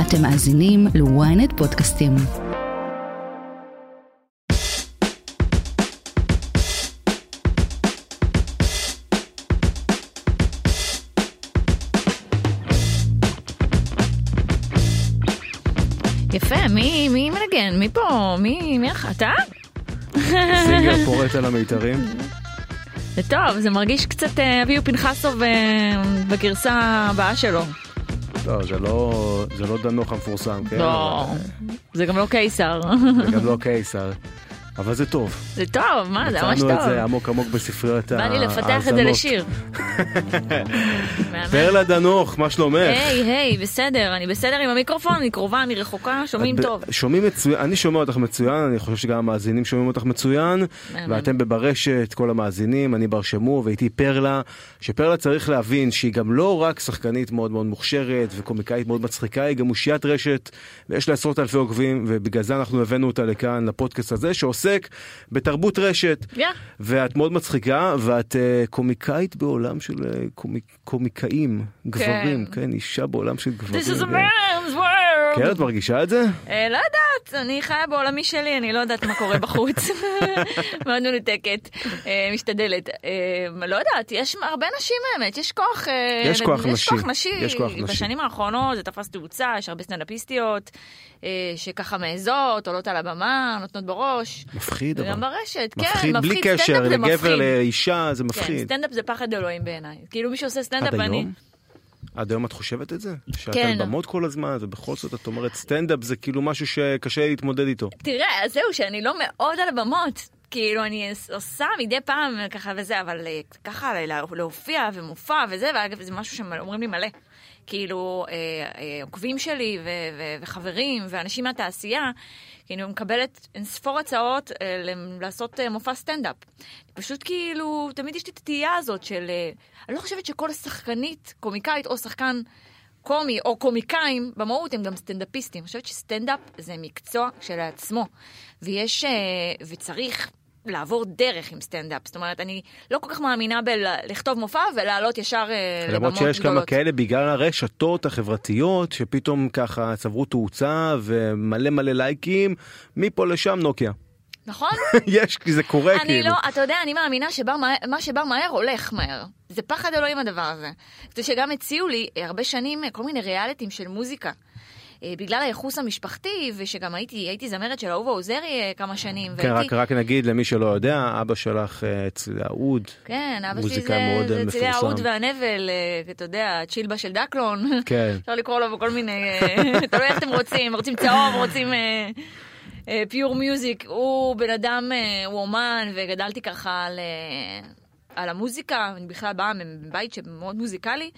אתם מאזינים ל-ynet פודקאסטים. יפה, מי, מי מנגן? מי פה? מי, מי לך? אתה? סינגר פורט על המיתרים. זה טוב, זה מרגיש קצת אה, אביהו פנחסוב אה, בגרסה הבאה שלו. לא, זה לא, זה לא דנוך המפורסם, כן? לא, אבל, זה גם לא קיסר. זה גם לא קיסר. אבל זה טוב. זה טוב, מה, זה ממש מצאנו את טוב. זה עמוק עמוק בספריות בא לי לפתח את זה ההאזנות. לשיר. פרלה דנוך, מה שלומך? היי, היי, בסדר, אני בסדר עם המיקרופון, אני קרובה, אני רחוקה, שומעים טוב. שומעים מצוין, אני שומע אותך מצוין, אני חושב שגם המאזינים שומעים אותך מצוין. ואתם בברשת, כל המאזינים, אני בר שמו, ואיתי פרלה, שפרלה צריך להבין שהיא גם לא רק שחקנית מאוד מאוד מוכשרת וקומיקאית מאוד מצחיקה, היא גם אושיית רשת, ויש לה עשרות אלפי עוקבים, ובגלל זה אנחנו הבאנו אותה לכאן, לפודקאסט הזה, שעוסק בתרבות רשת. יא. ואת מאוד מצחיקה, ואת uh, קומיקאית בעולם של uh, קומיק, קומיקאים, גברים, כן, אישה בעולם של גברים. This is a man's world. כן, את מרגישה את זה? אה, לא יודעת, אני חיה בעולמי שלי, אני לא יודעת מה קורה בחוץ. מאוד מנותקת, אה, משתדלת. אה, לא יודעת, יש הרבה נשים האמת, יש כוח... יש כוח נשי. יש כוח נשי. בשנים האחרונות זה תפס תאוצה, יש הרבה סטנדאפיסטיות שככה מעזות, עולות על הבמה, נותנות בראש. מפחיד אבל. וגם ברשת, כן, מפחיד, בלי קשר, לגבר. לאישה, זה כן, מפחיד. סטנדאפ זה פחד אלוהים בעיניי. כאילו מי שעושה סטנדאפ, עד אני... עד היום את חושבת את זה? שאת כן. על במות כל הזמן, ובכל זאת את אומרת סטנדאפ זה כאילו משהו שקשה להתמודד איתו. תראה, אז זהו, שאני לא מאוד על הבמות. כאילו, אני עושה מדי פעם ככה וזה, אבל אה, ככה לה- להופיע ומופע וזה, ואגב, זה משהו שאומרים לי מלא. כאילו, אה, אה, עוקבים שלי וחברים ואנשים מהתעשייה, כאילו, מקבלת אין ספור הצעות אה, לעשות אה, מופע סטנדאפ. פשוט כאילו, תמיד יש לי את התהייה הזאת של... אה, אני לא חושבת שכל שחקנית, קומיקאית או שחקן קומי או קומיקאים, במהות הם גם סטנדאפיסטים. אני חושבת שסטנדאפ זה מקצוע כשלעצמו, ויש, אה, וצריך לעבור דרך עם סטנדאפ. זאת אומרת, אני לא כל כך מאמינה בלכתוב מופע ולעלות ישר אה, לבמות למרות גדולות. שיש כמה כאלה בגלל הרשתות החברתיות, שפתאום ככה צברו תאוצה ומלא מלא לייקים, מפה לשם נוקיה. נכון? יש, כי זה קורה אני כאילו. לא, אתה יודע, אני מאמינה שמה שבא מהר הולך מהר. זה פחד אלוהים הדבר הזה. זה שגם הציעו לי אה, הרבה שנים אה, כל מיני ריאליטים של מוזיקה. אה, בגלל הייחוס המשפחתי, ושגם הייתי, הייתי זמרת של אהובה עוזרי אה, כמה שנים. כן, והייתי- רק, רק נגיד למי שלא יודע, אבא שלך אה, צלילי האוד. כן, אבא שלי זה, זה מפורסם. האוד והנבל, אתה יודע, צ'ילבה של דקלון. כן. אפשר לקרוא לו בכל מיני, תלוי איך אתם רוצים, רוצים צהוב, רוצים פיור מיוזיק. הוא בן אדם, הוא אומן, וגדלתי ככה על, על המוזיקה, אני בכלל באה מבית שמאוד מוזיקלי,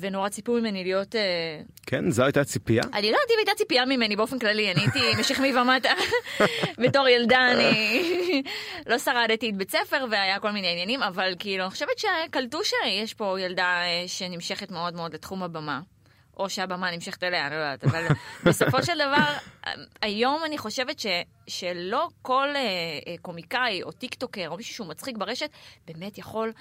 ונורא ציפו ממני להיות... אה, כן, זו הייתה ציפייה? אני לא יודעת אם הייתה ציפייה ממני באופן כללי, אני הייתי משכמי ומטה. בתור ילדה אני לא שרדתי את בית ספר והיה כל מיני עניינים, אבל כאילו, אני חושבת שקלטו שיש פה ילדה אה, שנמשכת מאוד מאוד לתחום הבמה. או שהבמה נמשכת אליה, אני לא יודעת, אבל בסופו של דבר, היום אני חושבת ש, שלא כל אה, קומיקאי או טיקטוקר או מישהו שהוא מצחיק ברשת באמת יכול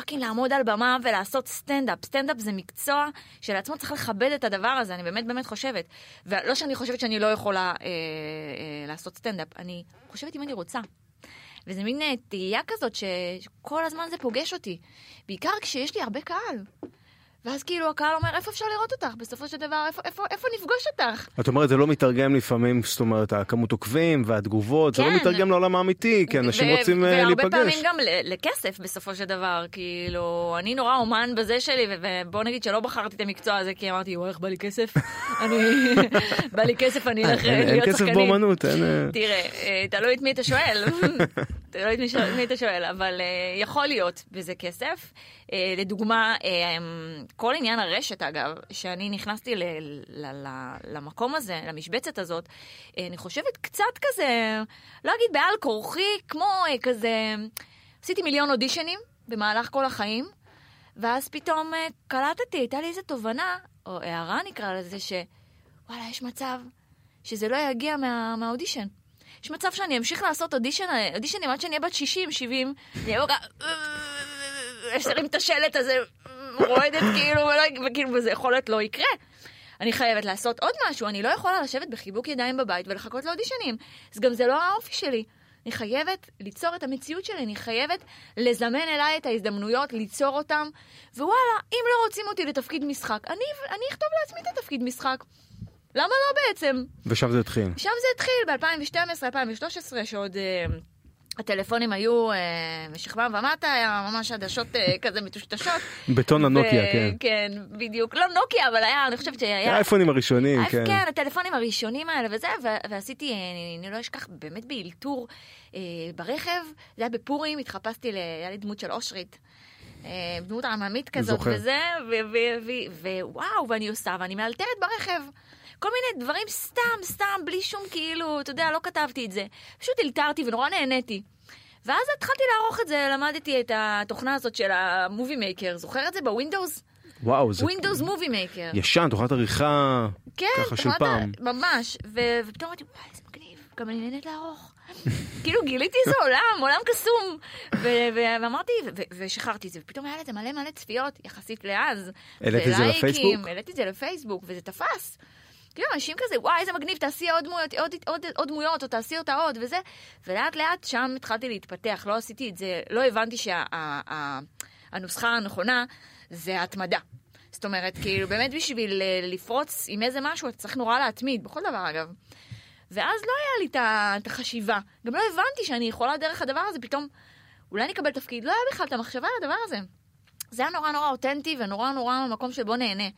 fucking לעמוד על במה ולעשות סטנדאפ. סטנדאפ זה מקצוע שלעצמו צריך לכבד את הדבר הזה, אני באמת באמת חושבת. ולא שאני חושבת שאני לא יכולה אה, אה, לעשות סטנדאפ, אני חושבת אם אני רוצה. וזה מין אה, תהייה כזאת שכל הזמן זה פוגש אותי. בעיקר כשיש לי הרבה קהל. ואז כאילו הקהל אומר, איפה אפשר לראות אותך? בסופו של דבר, איפה, איפה, איפה נפגוש אותך? את אומרת, זה לא מתרגם לפעמים, זאת אומרת, הכמות עוקבים והתגובות, זה לא כן. מתרגם לעולם האמיתי, כי אנשים ו- רוצים אה, והרבה להיפגש. פעמים גם לכסף בסופו של דבר, כאילו, אני נורא אומן בזה שלי, ו- ובוא נגיד שלא בחרתי את המקצוע הזה, כי אמרתי, וואי, איך בא לי כסף? אני, בא לי כסף, אני אלך אין- להיות אין כסף שחקנית. באומנות, אין... אה, תראה, אה, תלוי את מי אתה שואל, תלוי את מי אתה שואל, אבל אה, יכול להיות בזה כסף. אה, לדוגמה, אה, כל עניין הרשת, אגב, שאני נכנסתי ל- ל- ל- למקום הזה, למשבצת הזאת, אה, אני חושבת קצת כזה, לא אגיד בעל כורחי, כמו כזה, עשיתי מיליון אודישנים במהלך כל החיים, ואז פתאום קלטתי, הייתה לי איזו תובנה, או הערה נקרא לזה, שוואלה, יש מצב שזה לא יגיע מה, מהאודישן. יש מצב שאני אמשיך לעשות אודישן, אודישנים עד שאני אהיה בת 60, 70, אני אהיה ככה, אשרים את השלט הזה, רועדת כאילו, ולא, וכאילו, וזה יכול להיות לא יקרה. אני חייבת לעשות עוד משהו, אני לא יכולה לשבת בחיבוק ידיים בבית ולחכות לאודישנים. אז גם זה לא האופי שלי. אני חייבת ליצור את המציאות שלי, אני חייבת לזמן אליי את ההזדמנויות, ליצור אותם, ווואלה, אם לא רוצים אותי לתפקיד משחק, אני, אני אכתוב לעצמי את התפקיד משחק. למה לא בעצם? ושם זה התחיל. שם זה התחיל, ב-2012, 2013, שעוד... אה, הטלפונים היו אה, משכבה ומטה, היה ממש עדשות אה, כזה מטושטשות. בטון הנוקיה, ו- כן. כן, בדיוק. לא נוקיה, אבל היה, אני חושבת שהיה... האייפונים הראשונים, כן. כן, הטלפונים הראשונים האלה וזה, ו- ועשיתי, אה, אני, אני לא אשכח, באמת באלתור אה, ברכב, זה היה בפורים, התחפשתי, ל- היה לי דמות של אושרית. אה, דמות עממית כזאת זוכר. וזה, ו- ו- ו- ווואו, ואני עושה, ואני מאלתרת ברכב. כל מיני דברים סתם, סתם, בלי שום כאילו, אתה יודע, לא כתבתי את זה. פשוט אלתרתי ונורא נהניתי. ואז התחלתי לערוך את זה, למדתי את התוכנה הזאת של ה Movie Maker, זוכר את זה ב Windows? וואו, זה Windows Movie Maker. ישן, תוכנת עריכה כן, ככה של פעם. ה- ממש. ו- ופתאום אמרתי, וואי, איזה מגניב, גם אני נהנית לערוך. כאילו גיליתי איזה עולם, עולם קסום. ו- ו- ואמרתי, ו- ושחררתי את זה, ופתאום היה לזה מלא מלא צפיות, יחסית לאז. העלית את זה לפייסבוק? העליתי את זה לפייסבוק, וזה תפס. כאילו, אנשים כזה, וואי, איזה מגניב, תעשי עוד דמויות, עוד, עוד, עוד דמויות, או תעשי אותה עוד, וזה. ולאט לאט שם התחלתי להתפתח, לא עשיתי את זה, לא הבנתי שהנוסחה הנכונה זה התמדה. זאת אומרת, כאילו, באמת בשביל אה, לפרוץ עם איזה משהו, אתה צריך נורא להתמיד, בכל דבר אגב. ואז לא היה לי את החשיבה. גם לא הבנתי שאני יכולה דרך הדבר הזה, פתאום, אולי אני אקבל תפקיד. לא היה בכלל את המחשבה על הדבר הזה. זה היה נורא נורא אותנטי ונורא נורא מקום שבו נהנה.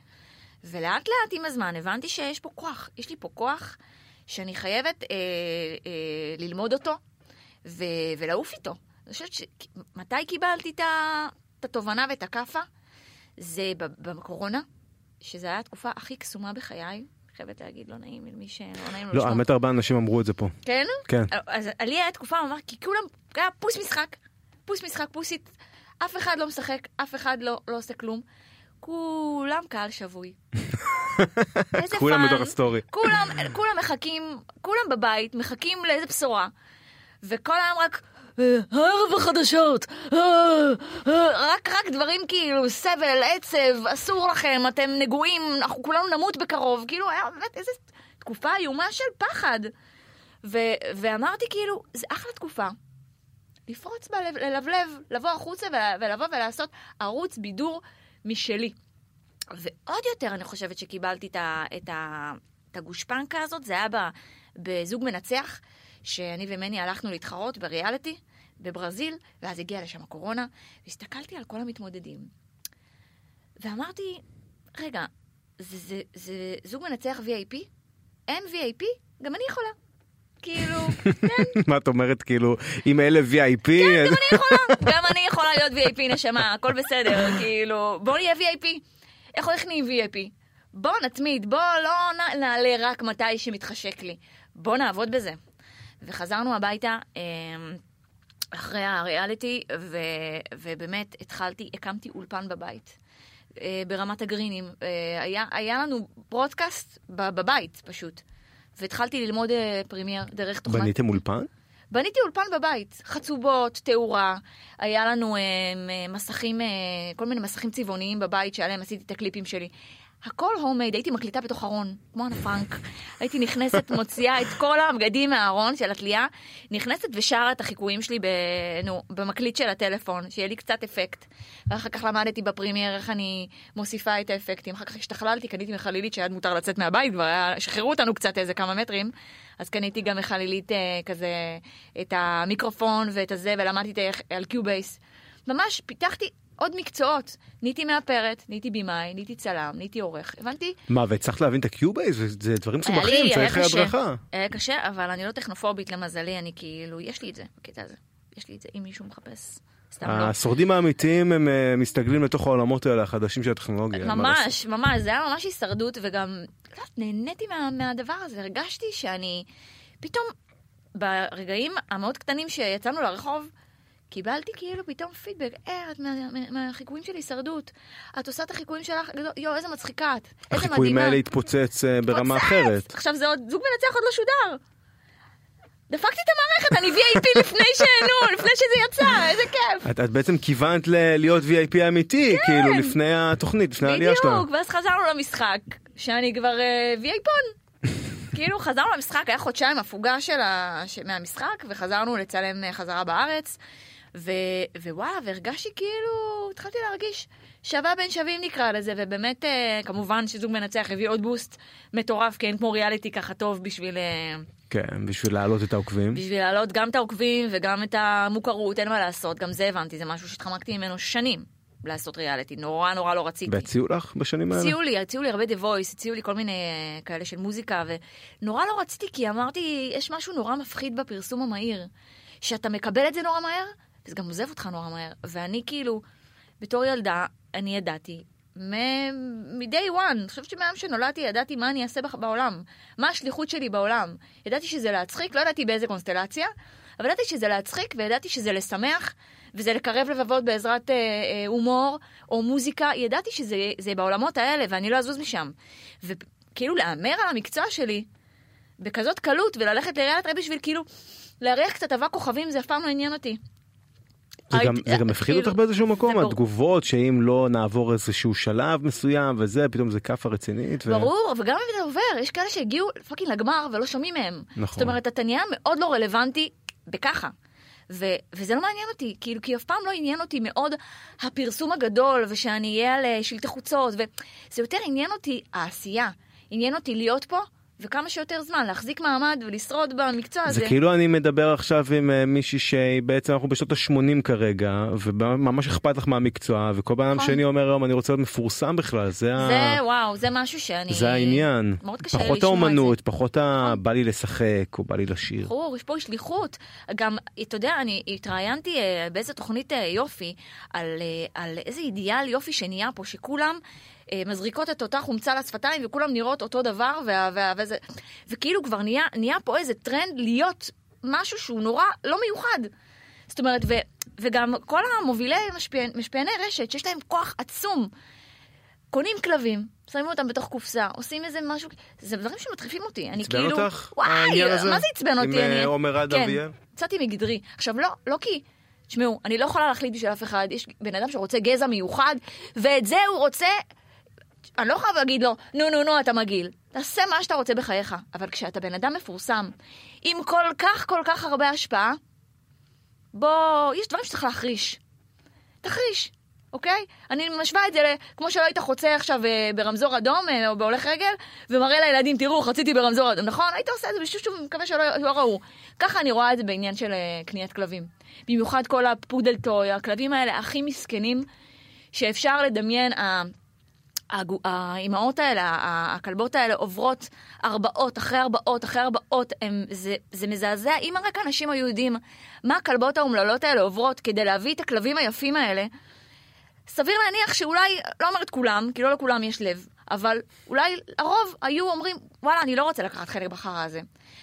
ולאט לאט עם הזמן הבנתי שיש פה כוח, יש לי פה כוח שאני חייבת אה, אה, ללמוד אותו ו- ולעוף איתו. אני חושבת ש... מתי קיבלתי את התובנה ואת הכאפה? זה בקורונה, שזו הייתה התקופה הכי קסומה בחיי. חייבת להגיד, לא נעים למי שלא נעים לו לא. האמת הרבה אנשים אמרו את זה פה. כן? כן. אז לי היה תקופה ממש, כי כולם, היה פוס משחק, פוס משחק, פוסית, אף אחד לא משחק, אף אחד לא, לא עושה כלום. כולם קהל שבוי. איזה כולם fun. בתוך ה story. כולם, כולם מחכים, כולם בבית, מחכים לאיזה בשורה. וכל היום רק, "אה, הערב החדשות, אה, אה", רק, רק דברים כאילו, סבל, עצב, אסור לכם, אתם נגועים, אנחנו כולנו נמות בקרוב. כאילו, היה באמת איזו תקופה איומה של פחד. ו- ואמרתי כאילו, זה אחלה תקופה. לפרוץ בה, לב- ללבלב, לבוא החוצה ול- ולבוא ולעשות ערוץ בידור משלי. ועוד יותר אני חושבת שקיבלתי את, ה- את, ה- את הגושפנקה הזאת, זה היה ב- בזוג מנצח, שאני ומני הלכנו להתחרות בריאליטי בברזיל, ואז הגיעה לשם הקורונה, והסתכלתי על כל המתמודדים. ואמרתי, רגע, זה, זה, זה זוג מנצח VIP? אין VIP? גם אני יכולה. כאילו, כן, מה את אומרת, כאילו, אם אלה VIP, כן, גם אני יכולה, גם אני יכולה להיות VIP נשמה, הכל בסדר, כאילו, בוא נהיה VIP. איך איך נהיים VIP? בוא נתמיד, בוא לא נעלה רק מתי שמתחשק לי. בוא נעבוד בזה. וחזרנו הביתה אמ, אחרי הריאליטי, ו, ובאמת התחלתי, הקמתי אולפן בבית. אה, ברמת הגרינים. אה, היה, היה לנו ברודקאסט ב- בבית פשוט. והתחלתי ללמוד אה, Premiere דרך תוכנת בניתם אולפן? בניתי אולפן בבית, חצובות, תאורה, היה לנו אה, מסכים, אה, כל מיני מסכים צבעוניים בבית שעליהם עשיתי את הקליפים שלי. הכל homemade, הייתי מקליטה בתוך ארון, כמו אנה פרנק. הייתי נכנסת, מוציאה את כל הבגדים מהארון של התלייה, נכנסת ושרה את החיקויים שלי ב, נו, במקליט של הטלפון, שיהיה לי קצת אפקט. ואחר כך למדתי ב Premiere איך אני מוסיפה את האפקטים. אחר כך השתכללתי, קניתי מחלילית שהיה מותר לצאת מהבית, כבר היה, שחררו אותנו קצת איזה כמה מטרים. אז קניתי גם מחלילית אה, כזה, את המיקרופון ואת הזה, ולמדתי איך- על Cubase. ממש פיתחתי עוד מקצועות. נהייתי מאפרת, נהייתי במאי, נהייתי צלם, נהייתי עורך. הבנתי, מה, והצלחת להבין את ה Cubase? זה- זה דברים מסובכים, צריך. הדרכה. היה קשה, אבל אני לא טכנופובית למזלי, אני כאילו, יש לי את זה, בקטע הזה. יש לי את זה, אם מישהו מחפש. לא. השורדים האמיתיים הם אה, מסתגלים לתוך העולמות האלה החדשים של הטכנולוגיה. ממש, ממש, זה היה ממש הישרדות, וגם, לא יודעת, נהניתי מה, מהדבר הזה, הרגשתי שאני, פתאום, ברגעים המאוד קטנים שיצאנו לרחוב, קיבלתי כאילו פתאום פידבק, אה, את מה- מה- מהחיקויים של הישרדות, את עושה את החיקויים שלך, יואו, איזה מצחיקה את, איזה מדהימה. החיקויים האלה התפוצץ אה, ברמה. אחרת. עכשיו זה עוד, זוג מנצח עוד לא שודר. דפקתי את המערכת, אני VIP לפני שנו, לפני שזה יצא, איזה כיף. את, את בעצם כיוונת ל- להיות VIP אמיתי, כאילו לפני התוכנית, לפני העלייה שלה. בדיוק, ואז חזרנו למשחק, שאני כבר אה, VIPון. כאילו חזרנו למשחק, היה חודשיים הפוגה של ה... ש... מהמשחק, וחזרנו לצלם אה, חזרה בארץ, ו... ווואלה, והרגשתי כאילו, התחלתי להרגיש שווה בין שווים נקרא לזה, ובאמת, אה, כמובן שזוג מנצח הביא עוד בוסט מטורף, כי אין כמו ריאליטי ככה טוב בשביל... אה, כן, בשביל להעלות את העוקבים. בשביל להעלות גם את העוקבים וגם את המוכרות, אין מה לעשות, גם זה הבנתי, זה משהו שהתחמקתי ממנו שנים, לעשות ריאליטי, נורא נורא לא רציתי. והציעו לך בשנים האלה? הציעו לי, הציעו לי הרבה דה וויס, הציעו לי כל מיני אה, כאלה של מוזיקה, ונורא לא רציתי, כי אמרתי, יש משהו נורא מפחיד בפרסום המהיר, שאתה מקבל את זה נורא מהר, וזה גם עוזב אותך נורא מהר. ואני כאילו, בתור ילדה, אני ידעתי, מ-day one, אני חושבת שמהיום שנולדתי ידעתי מה אני אעשה בח- בעולם, מה השליחות שלי בעולם. ידעתי שזה להצחיק, לא ידעתי באיזה קונסטלציה, אבל ידעתי שזה להצחיק וידעתי שזה לשמח, וזה לקרב לבבות בעזרת אה, אה, הומור או מוזיקה. ידעתי שזה זה בעולמות האלה ואני לא אזוז משם. וכאילו להמר על המקצוע שלי בכזאת קלות וללכת לראיית רק בשביל כאילו להריח קצת אבק כוכבים, זה אף פעם לא עניין אותי. זה גם, זה גם הפחיד כאילו, אותך באיזשהו מקום. התגובות שאם לא נעבור איזשהו שלב מסוים וזה, פתאום זה כאפה רצינית. ו- ברור, וגם אם זה עובר, יש כאלה שהגיעו fucking לגמר ולא שומעים מהם. נכון. זאת אומרת, אתה נהיה מאוד לא רלוונטי בככה. ו- וזה לא מעניין אותי, כאילו, כי אף פעם לא עניין אותי מאוד הפרסום הגדול, ושאני אהיה על אה, שלטי חוצות, וזה יותר עניין אותי העשייה. עניין אותי להיות פה, וכמה שיותר זמן, להחזיק מעמד ולשרוד במקצוע הזה. זה כאילו אני מדבר עכשיו עם אה, מישהי שהיא בעצם אנחנו בשנות ה-80 כרגע וממש אכפת לך מהמקצוע וכל פעם נכון. שאני אומר היום אני רוצה להיות מפורסם בכלל זה, ה- זה, וואו, זה משהו שאני... זה העניין מאוד קשה פחות. האומנות פחות ה... נכון. בא לי לשחק או בא לי לשיר. ברור, יש פה שליחות. גם, אתה יודע, אני התראיינתי אה, באיזה תוכנית אה, יופי, על, על איזה אידיאל יופי שנהיה פה, שכולם מזריקות את אותה חומצה לשפתיים וכולם נראות אותו דבר, וה, וה, וזה, וכאילו כבר נהיה, נהיה פה איזה טרנד להיות משהו שהוא נורא לא מיוחד. זאת אומרת, ו, וגם כל המובילי משפיע, משפיעני רשת, שיש להם כוח עצום, קונים כלבים, שמים אותם בתוך קופסה, עושים איזה משהו, זה דברים שמטריפים אותי. אני עצבן כאילו, אותך, וואי? מה זה עצבן עם, אותי? אה, אני- עומר אדם כן, ויעל? יצאתי מגדרי. עכשיו, לא, לא כי... תשמעו, אני לא יכולה להחליט בשביל אף אחד, יש בן אדם שרוצה גזע מיוחד, ואת זה הוא רוצה... אני לא יכולה להגיד לו, נו נו נו, אתה מגעיל. תעשה מה שאתה רוצה בחייך. אבל כשאתה בן אדם מפורסם, עם כל כך כל כך הרבה השפעה, בוא, יש דברים שצריך להחריש. תחריש, אוקיי? אני משווה את זה כמו שלא היית חוצה עכשיו אה, ברמזור אדום אה, או בהולך רגל, ומראה לילדים, תראו, חציתי ברמזור אדום, נכון? היית עושה את זה בשביל שהוא מקווה שלא לא ראו. ככה אני רואה את זה בעניין של אה, קניית כלבים. במיוחד כל הפודל טוי, הכלבים האלה הכי מסכנים, שאפשר לדמיין, האימהות האלה, הכלבות האלה עוברות ארבעות אחרי ארבעות אחרי ארבעות, הם, זה, זה מזעזע. אם רק אנשים היו יודעים מה הכלבות האומללות האלה עוברות כדי להביא את הכלבים היפים האלה, סביר להניח שאולי, לא אומרת כולם, כי לא לכולם יש לב, אבל אולי הרוב היו אומרים, וואלה, אני לא רוצה לקחת חלק בחרא הזה.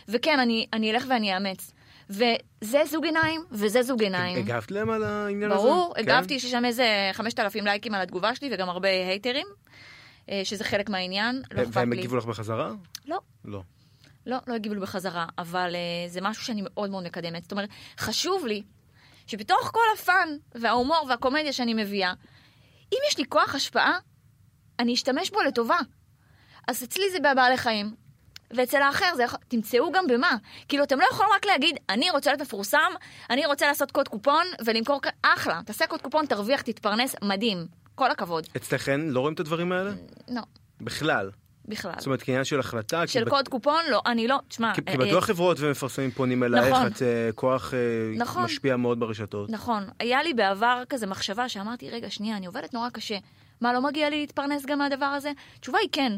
וכן, אני, אני אלך ואני אאמץ. וזה זוג עיניים, וזה זוג עיניים. הגבת להם על העניין הזה? ברור, כן? הגבתי, יש שם איזה 5,000 לייקים על התגובה שלי וגם הרבה הייטרים, אה, שזה חלק מהעניין, לא אכפת והם. הגיבו לך בחזרה? לא, לא. לא, לא הגיבו לי בחזרה, אבל uh, זה משהו שאני מאוד מאוד מקדמת. זאת אומרת, חשוב לי שבתוך כל הפאן וההומור והקומדיה שאני מביאה, אם יש לי כוח השפעה, אני אשתמש בו לטובה. אז אצלי זה בבעלי חיים, ואצל האחר זה יכול... תמצאו גם במה. כאילו, אתם לא יכולים רק להגיד, אני רוצה להיות מפורסם, אני רוצה לעשות קוד קופון ולמכור... אחלה, תעשה קוד קופון, תרוויח, תתפרנס, מדהים. כל הכבוד. אצלכן לא רואים את הדברים האלה? לא, בכלל. בכלל. זאת אומרת כעניין של החלטה? של בט- קוד קופון, לא, אני לא, תשמע... כי, אה, כי אה, בטוח חברות ומפרסמים פונים אלייך, נכון. את אה, כוח אה, נכון. משפיע מאוד ברשתות. נכון. היה לי בעבר כזה מחשבה שאמרתי, רגע, שנייה, אני עובדת נורא קשה. מה, לא מגיע לי להתפרנס גם מהדבר הזה? התשובה היא כן.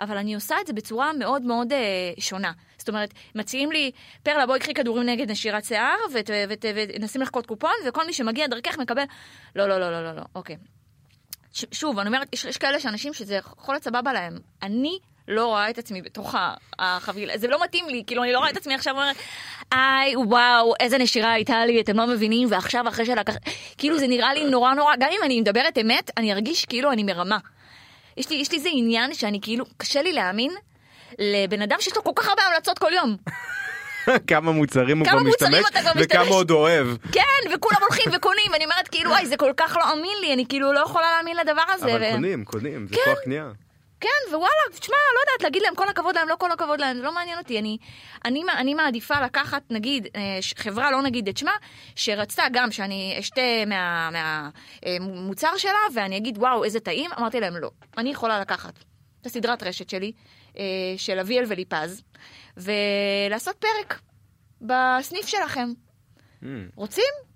אבל אני עושה את זה בצורה מאוד מאוד אה, שונה. זאת אומרת, מציעים לי, פרלה, בואי קחי כדורים נגד נשירת שיער, ונשים לך קוד קופון, וכל מי שמגיע דרכך מקבל... לא, לא, לא, לא, לא, לא, אוקיי. ש- שוב, אני אומרת, יש, יש כאלה שאנשים שזה יכול להיות סבבה להם. אני לא רואה את עצמי בתוך החבילה, זה לא מתאים לי, כאילו, אני לא רואה את עצמי עכשיו אומרת, איי, וואו, איזה נשירה הייתה לי, אתם לא מבינים, ועכשיו אחרי שלקח... כאילו, זה נראה לי נורא נורא, גם אם אני מדברת אמת, אני ארגיש כאילו אני מרמה. יש לי, יש לי איזה עניין שאני כאילו, קשה לי להאמין לבן אדם שיש לו כל כך הרבה המלצות כל יום. כמה מוצרים הוא כבר משתמש, וכמה? עוד אוהב. כן, וכולם הולכים וקונים, ואני אומרת כאילו, וואי, זה כל כך לא אמין לי, אני כאילו לא יכולה להאמין לדבר הזה. אבל קונים, קונים, זה כן. כוח קנייה. כן, ווואלה, תשמע, לא יודעת, להגיד להם כל הכבוד להם, לא כל הכבוד להם, זה לא מעניין אותי. אני, אני, אני מעדיפה לקחת, נגיד, אה, חברה, לא נגיד את שמה, שרצתה גם שאני אשתה מהמוצר שלה, ואני אגיד, וואו, איזה טעים, אמרתי להם, לא. אני יכולה לקחת את הסדרת רשת שלי, אה, של אביאל וליפז, ולעשות פרק בסניף שלכם. ממ. רוצים?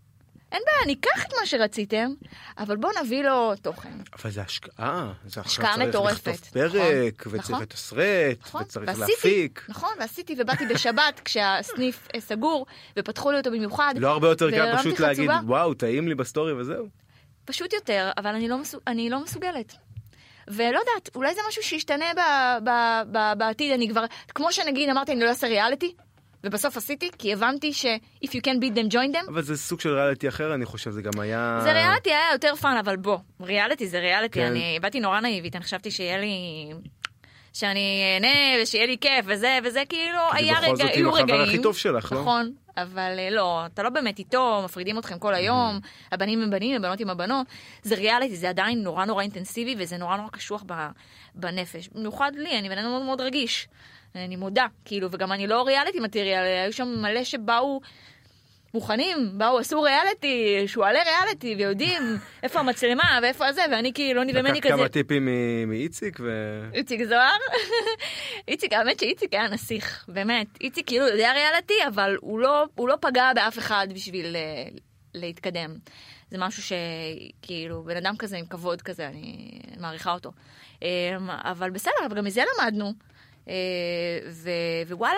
אין בעיה, אני אקח את מה שרציתם, אבל בואו נביא לו תוכן. אבל זה השקעה, זה עכשיו השקעה צריך מטורפת, לכתוב פרק, נכון, וצריך נכון. לתסרט, נכון, וצריך ועשיתי, להפיק. נכון, ועשיתי, ובאתי בשבת כשהסניף אה, סגור, ופתחו לי אותו במיוחד. לא הרבה יותר קל פשוט להגיד. וואו, טעים לי בסטורי וזהו. פשוט יותר, אבל אני לא, מסוג, אני לא מסוגלת. ולא יודעת, אולי זה משהו שישתנה ב- ב- ב- בעתיד, אני כבר, כמו שנגיד אמרתי, אני לא אעשה ריאליטי, ובסוף עשיתי, כי הבנתי ש- if you can beat them, join them. אבל זה סוג של ריאליטי אחר, אני חושב, זה גם היה... זה ריאליטי היה יותר fun, אבל בוא, ריאליטי זה ריאליטי, כן. אני באתי נורא נאיבית, אני חשבתי שיהיה לי... שאני אהנה ושיהיה לי כיף וזה וזה כאילו כי היה בכל רגע, זאת עם היו החבר רגעים. הכי טוב שלך, לא? נכון, אבל אה, לא, אתה לא באמת איתו, מפרידים אתכם כל היום, הבנים הם בנים, הבנות עם הבנות. זה ריאליטי, זה עדיין נורא נורא אינטנסיבי וזה נורא נורא קשוח בנפש. במיוחד לי, אני בן אדם מאוד מאוד רגיש. אני מודה, כאילו, וגם אני לא ריאליטי מטריאל, היו שם מלא שבאו מוכנים, באו, עשו ריאליטי, שועלי ריאליטי, ויודעים איפה המצלמה ואיפה הזה, ואני כאילו, אני ומני לקחת כזה... כמה טיפים מאיציק, ו... איציק זוהר? איציק, האמת שאיציק היה נסיך, באמת. איציק כאילו יודע ריאליטי, אבל הוא לא, הוא לא פגע באף אחד בשביל uh, להתקדם. זה משהו שכאילו, בן אדם כזה עם כבוד כזה, אני מעריכה אותו. Um, אבל בסדר, אבל גם מזה למדנו. ו- ווואלה,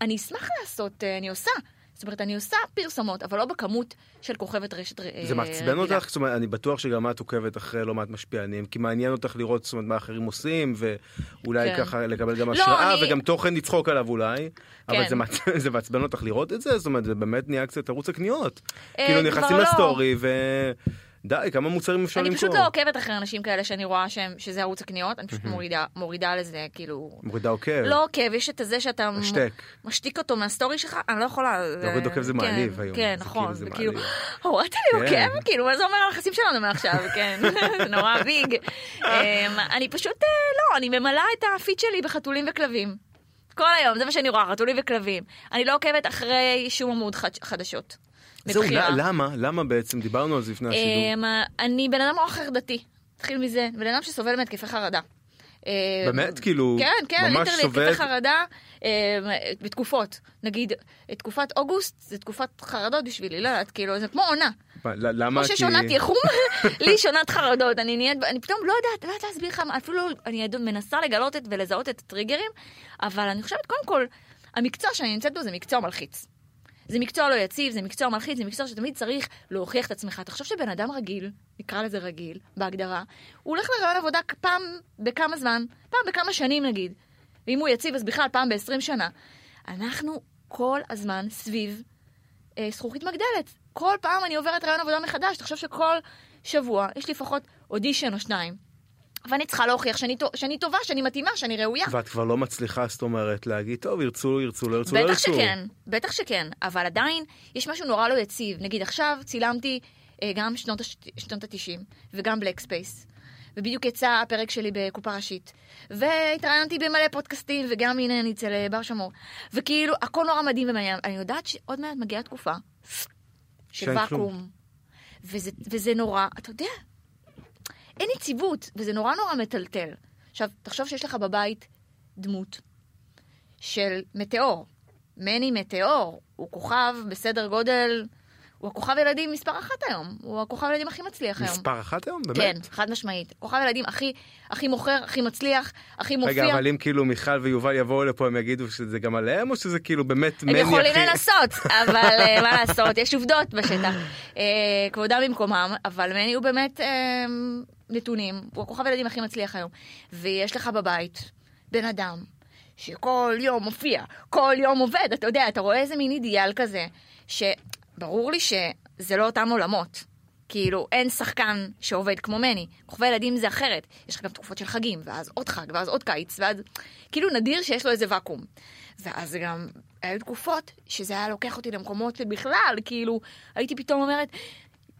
אני אשמח לעשות, uh, אני עושה. זאת אומרת, אני עושה פרסומות, אבל לא בכמות של כוכבת רשת אה, זה מעצבן רגילה. אותך? זאת אומרת, אני בטוח שגם את עוקבת אחרי לא מעט משפיענים, כי מעניין אותך לראות זאת אומרת, מה אחרים עושים, ואולי כן. ככה לקבל גם לא, השראה, אני- וגם תוכן לצחוק עליו אולי, אבל כן. זה מעצ- זה מעצבן אותך לראות את זה? זאת אומרת, זה באמת נהיה קצת ערוץ הקניות. אה, כאילו נכנסים לא. לסטורי, ו... די, כמה מוצרים אפשר אני למכור? פשוט לא עוקבת אחרי אנשים כאלה שאני רואה שהם, שזה ערוץ הקניות, אני פשוט מורידה, מורידה לזה, כאילו... מורידה עוקב. לא עוקב, יש את הזה שאתה מ- השתק. משתיק אותו מהסטורי שלך, אני לא יכולה... להוריד עוקב זה כן, מעליב היום. כן, זה נכון, כאילו, זה זה כאילו. הורדת לי כן. עוקב? כאילו, מה זה אומר על היחסים שלנו מעכשיו? כן, זה נורא ביג. אמ, אני פשוט, אה, לא, אני ממלאה את הפיד שלי בחתולים וכלבים. כל היום, זה מה שאני רואה, חתולים וכלבים. אני לא עוקבת אחרי שום עמוד חד- זהו, למה? למה בעצם? דיברנו על זה לפני השידור. אמ, אני בן אדם מאוד חרדתי. נתחיל מזה. בן אדם שסובל מהתקפי חרדה. אמ, באמת? כאילו, כן, כן, ממש ליטרלי סובל? התקפי חרדה אמ, בתקופות. נגיד, תקופת אוגוסט זה תקופת חרדות בשבילי, לא יודעת, כאילו, זה כמו עונה. למה? כמו שיש עונת יחום, לי יש עונת חרדות. אני נהיית, אני פתאום לא יודעת, לא יודעת להסביר לך, אפילו אני מנסה לגלות ולזהות את הטריגרים, אבל אני חושבת, קודם כל, המקצוע שאני נמצאת בו זה מקצוע מלחיץ. זה מקצוע לא יציב, זה מקצוע מלחיץ, זה מקצוע שתמיד צריך להוכיח את עצמך. תחשוב שבן אדם רגיל, נקרא לזה רגיל, בהגדרה, הוא הולך לרעיון עבודה פעם בכמה זמן, פעם בכמה שנים נגיד. ואם הוא יציב אז בכלל פעם ב-20 שנה. אנחנו כל הזמן סביב אה, זכוכית מגדלת. כל פעם אני עוברת ראיון עבודה מחדש, תחשוב שכל שבוע יש לי לפחות אודישן או שניים. ואני צריכה להוכיח שאני, שאני טובה, שאני מתאימה, שאני ראויה. ואת כבר לא מצליחה, זאת אומרת, להגיד, טוב, ירצו, ירצו, לא ירצו, לא בטח ירצו. שכן, בטח שכן, אבל עדיין יש משהו נורא לא יציב. נגיד עכשיו צילמתי אה, גם שנות, הש... שנות ה-90 וגם Black Space. ובדיוק יצא הפרק שלי בקופה ראשית. והתראיינתי במלא פודקאסטים, וגם הנה אני אצל אה, בר שמור. וכאילו, הכל נורא מדהים ומעניין. אני יודעת שעוד מעט מגיעה תקופה של. ואקום. וזה, וזה נורא, אתה יודע, אין יציבות, וזה נורא נורא מטלטל. עכשיו, תחשוב שיש לך בבית דמות של מטאור. מני מטאור, הוא כוכב בסדר גודל, הוא הכוכב ילדים מספר אחת היום. הוא הכוכב ילדים הכי מצליח היום. מספר אחת היום? באמת? כן, חד משמעית. כוכב ילדים הכי, הכי מוכר, הכי מצליח, הכי מופיע. רגע, אבל אם כאילו מיכל ויובל יבואו לפה, הם יגידו שזה גם עליהם, או שזה כאילו באמת הם מני יכולים הכי... לנסות, אבל אה, מה לעשות, יש עובדות בשטח. אה, כבודם במקומם, אבל מני הוא באמת אה, נתונים, הוא הכוכב הילדים הכי מצליח היום. ויש לך בבית בן אדם שכל יום מופיע, כל יום עובד, אתה יודע, אתה רואה איזה מין אידיאל כזה, שברור לי שזה לא אותם עולמות. כאילו, אין שחקן שעובד כמו מני. כוכבי ילדים זה אחרת. יש לך גם תקופות של חגים, ואז עוד חג, ואז עוד קיץ, ואז... כאילו נדיר שיש לו איזה ואקום. ואז גם, היו תקופות שזה היה לוקח אותי למקומות שבכלל, כאילו, הייתי פתאום אומרת,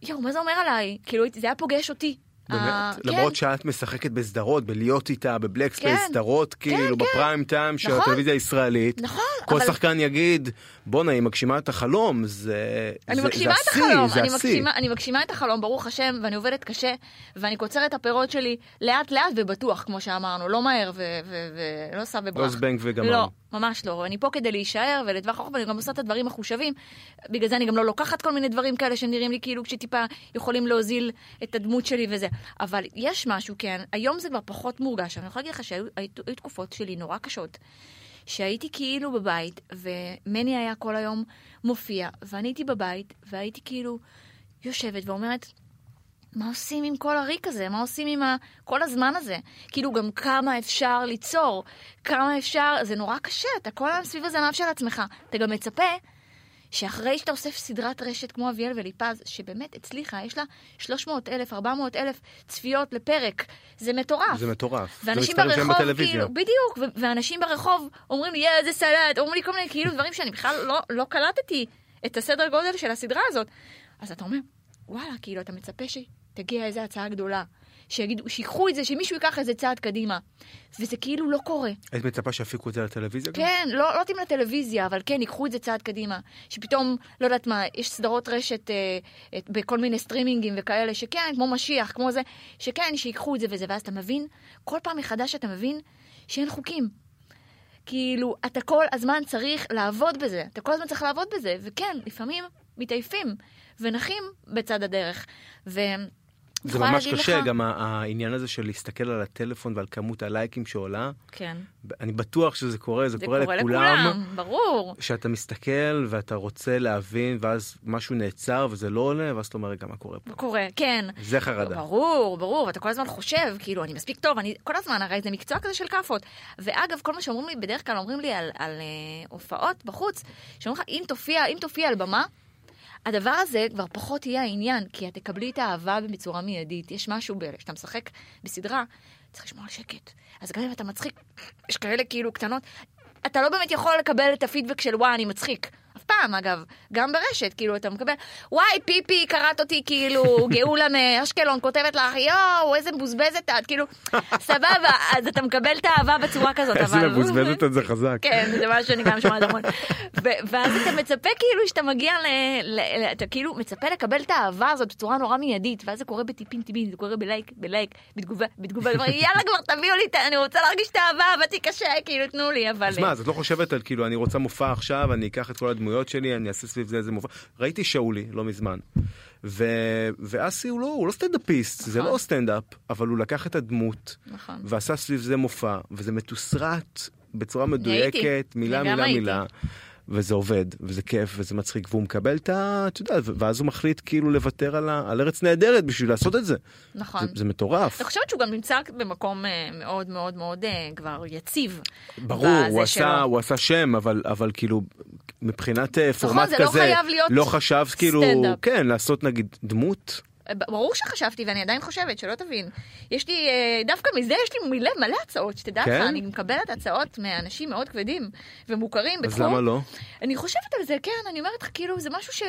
יואו, מה זה אומר עליי? כאילו, זה היה פוגש אותי. באמת? אה, למרות כן. שאת משחקת בסדרות, בלהיות איתה, ב Black Space, כן. סדרות כאילו כן. בפריים טיים של נכון. הטלוויזיה הישראלית. נכון, כל אבל- שחקן יגיד, בואנה, היא מגשימה את החלום, זה אני זה- מגשימה זה את השיא, החלום, זה אני השיא. מגשימה, אני מגשימה את החלום, ברוך השם, ואני עובדת קשה, ואני קוצרת את הפירות שלי לאט לאט ובטוח, כמו שאמרנו, לא מהר ו- ו- ולא סע וברח. לא זבנג וגמרנו. לא, ממש לא. אני פה כדי להישאר ולטווח ארוך, ואני גם עושה את הדברים מחושבים. בגלל זה אני גם לא לוקחת כל מיני דברים כאלה שנראים לי כאילו שטיפה יכולים להוזיל את הדמות שלי וזה. אבל יש משהו, כן, היום זה כבר פחות מורגש. אני יכולה להגיד לך שהיו היו- תקופות שלי נורא קשות. שהייתי כאילו בבית, ומני היה כל היום מופיע, ואני הייתי בבית, והייתי כאילו יושבת ואומרת, מה עושים עם כל הריק הזה? מה עושים עם ה... כל הזמן הזה? כאילו, גם כמה אפשר ליצור? כמה אפשר... זה נורא קשה, אתה כל היום סביב הזנב של עצמך. אתה גם מצפה שאחרי שאתה אוסף סדרת רשת כמו אביאל וליפז, שבאמת הצליחה, יש לה 300 אלף, 400 אלף צפיות לפרק, זה מטורף. זה מטורף. זה ואנשים שאין ברחוב. כאילו, בדיוק, ו- ואנשים ברחוב אומרים לי, יא, איזה סלט, אומרים לי כל מיני כאילו דברים שאני בכלל לא, לא קלטתי את הסדר גודל של הסדרה הזאת. אז אתה אומר, וואלה, כאילו, אתה מצפה שתגיע איזו הצעה גדולה, שיגידו, שיקחו את זה, שמישהו ייקח איזה צעד קדימה. וזה כאילו לא קורה. היית מצפה שיפיקו את זה לטלוויזיה? גם? כן, לא, לא תאים לטלוויזיה, אבל כן, ייקחו את זה צעד קדימה. שפתאום, לא יודעת מה, יש סדרות רשת אה, אה, בכל מיני סטרימינגים וכאלה, שכן, כמו משיח, כמו זה, שכן, שיקחו את זה וזה, ואז אתה מבין, כל פעם מחדש אתה מבין שאין חוקים. כאילו, אתה כל הזמן צריך לעבוד בזה, אתה כל הזמן צריך לעבוד בזה, וכן, לפעמים מתעייפים ונחים בצד הדרך. ו... זה ממש קשה, לך- גם העניין הזה של להסתכל על הטלפון ועל כמות הלייקים שעולה. כן. אני בטוח שזה קורה, זה זה קורה קורה לכולם. לכולם, ברור. שאתה מסתכל ואתה רוצה להבין, ואז משהו נעצר וזה לא עולה, ואז אתה אומר, רגע, מה קורה פה? קורה, כן. זה חרדה. ברור, ברור, אתה כל הזמן חושב, כאילו, אני מספיק טוב, אני כל הזמן, הרי זה מקצוע כזה של כאפות. ואגב, כל מה שאומרים לי, בדרך כלל אומרים לי על, על אה, הופעות בחוץ, שאומרים לך, אם תופיע, אם תופיע על במה, הדבר הזה כבר פחות יהיה העניין, כי את תקבלי את האהבה בצורה מיידית. יש משהו, ב- כשאתה משחק בסדרה, צריך לשמור על שקט. אז גם אם אתה מצחיק, יש כאלה כאילו קטנות, אתה לא באמת יכול לקבל את הפידבק של וואי, אני מצחיק. אף פעם, אגב, גם ברשת, כאילו, אתה מקבל, וואי, פיפי, קראת אותי, כאילו, גאולה מאשקלון כותבת לך, יואו, איזה מבוזבזת את, כאילו, סבבה, אז אתה מקבל את האהבה בצורה כזאת, איזה אבל... מבוזבזת את זה חזק. כן, זה מה שאני גם שומעת המון. ואז אתה מצפה כאילו שאתה מגיע ל... אתה כאילו מצפה לקבל את האהבה הזאת בצורה נורא מיידית, ואז זה קורה בטיפין טיפין, זה קורה בלייק, בלייק, בתגובה, בתגובה, יאללה כבר תביאו לי, אני רוצה להרגיש את האהבה, עבדתי קשה, כאילו תנו לי, אבל... אז מה, אז את לא חושבת על כאילו, אני רוצה מופע עכשיו, אני אקח את כל הדמויות שלי, אני אעשה סביב זה איזה מופע. ראיתי שאולי לא מזמן. ו... ואסי הוא לא, הוא לא סטנדאפיסט, זה נכון. לא סטנדאפ, אבל הוא לקח את הדמות, נכון. ועשה סביב זה מופע, וזה מתוסרט בצורה מדויקת, הייתי. מילה מילה הייתי. מילה. וזה עובד, וזה כיף, וזה מצחיק, והוא מקבל את ה... אתה יודע, ואז הוא מחליט כאילו לוותר על, ה... על ארץ נהדרת בשביל לעשות את זה. נכון. זה, זה מטורף. אני חושבת שהוא גם נמצא במקום אה, מאוד מאוד מאוד אה, כבר יציב. ברור, הוא עשה, שלו. הוא עשה שם, אבל, אבל כאילו, מבחינת אה, פורמט זה כזה, לא חייב להיות לא חשבת כאילו, סטנדאפ. כן, לעשות נגיד דמות, ברור שחשבתי, ואני עדיין חושבת, שלא תבין. יש לי, אה, דווקא מזה יש לי מלא, מלא הצעות, שתדע לך, כן? אני מקבלת הצעות מאנשים מאוד כבדים ומוכרים אז בתחום. למה לא? אני חושבת על זה, כן, אני אומרת לך, כאילו, זה משהו ש...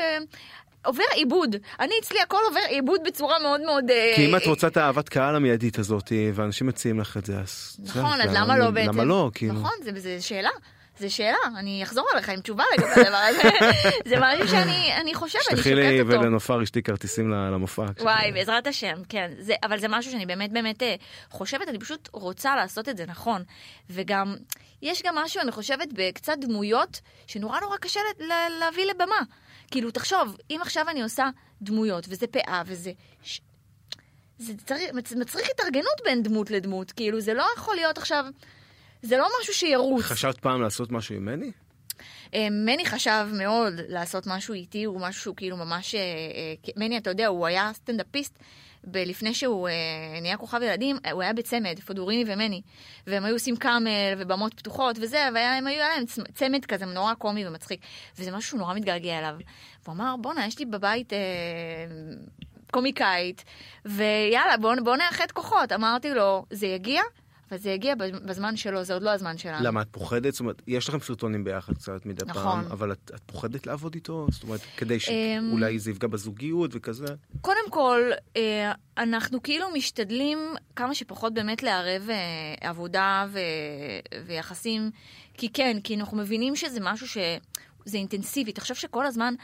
עובר עיבוד. אני, אצלי הכל עובר עיבוד בצורה מאוד מאוד... אה, כי אם את רוצה את האהבת קהל המיידית הזאת, ואנשים מציעים לך את זה, אז... נכון, אז למה לא בעצם? למה לא, כאילו? נכון, זה, זה שאלה. זה שאלה, אני אחזור אליך עם תשובה לגבי הדבר הזה. זה משהו שאני אני חושבת, אני תשלחי לי שוקלת אותו. ולנופר אשתי כרטיסים למופע. וואי, בעזרת השם, כן. זה, אבל זה משהו שאני באמת באמת אה, חושבת, אני פשוט רוצה לעשות את זה נכון. וגם, יש גם משהו, אני חושבת, בקצת דמויות, שנורא נורא קשה ל- ל- להביא לבמה. כאילו, תחשוב, אם עכשיו אני עושה דמויות, וזה פאה, וזה... ש... זה צריך, מצ- מצריך התארגנות בין דמות לדמות, כאילו, זה לא יכול להיות עכשיו... זה לא משהו שירוץ. חשבת פעם לעשות משהו עם מני? אה, מני חשב מאוד לעשות משהו איתי, הוא משהו שהוא כאילו ממש... אה, אה, מני, אתה יודע, הוא היה סטנדאפיסט. לפני שהוא אה, נהיה כוכב ילדים, הוא היה בצמד, פודוריני ומני. והם היו עושים קאמל ובמות פתוחות וזה, והם היו להם צ- צמד כזה נורא קומי ומצחיק. וזה משהו שהוא נורא מתגעגע אליו. והוא אמר, בואנה, יש לי בבית אה, קומיקאית, ויאללה, בוא, בוא נאחד כוחות. אמרתי לו, זה יגיע, וזה יגיע בזמן שלו, זה עוד לא הזמן שלנו. למה את פוחדת? זאת אומרת, יש לכם סרטונים ביחד קצת מדי נכון. פעם, אבל את, את פוחדת לעבוד איתו? זאת אומרת, כדי אמ, שאולי זה יפגע בזוגיות וכזה? קודם כל, אה, אנחנו כאילו משתדלים כמה שפחות באמת לערב אה, עבודה ו... ויחסים, כי כן, כי אנחנו מבינים שזה משהו שזה אינטנסיבי. תחשוב שכל הזמן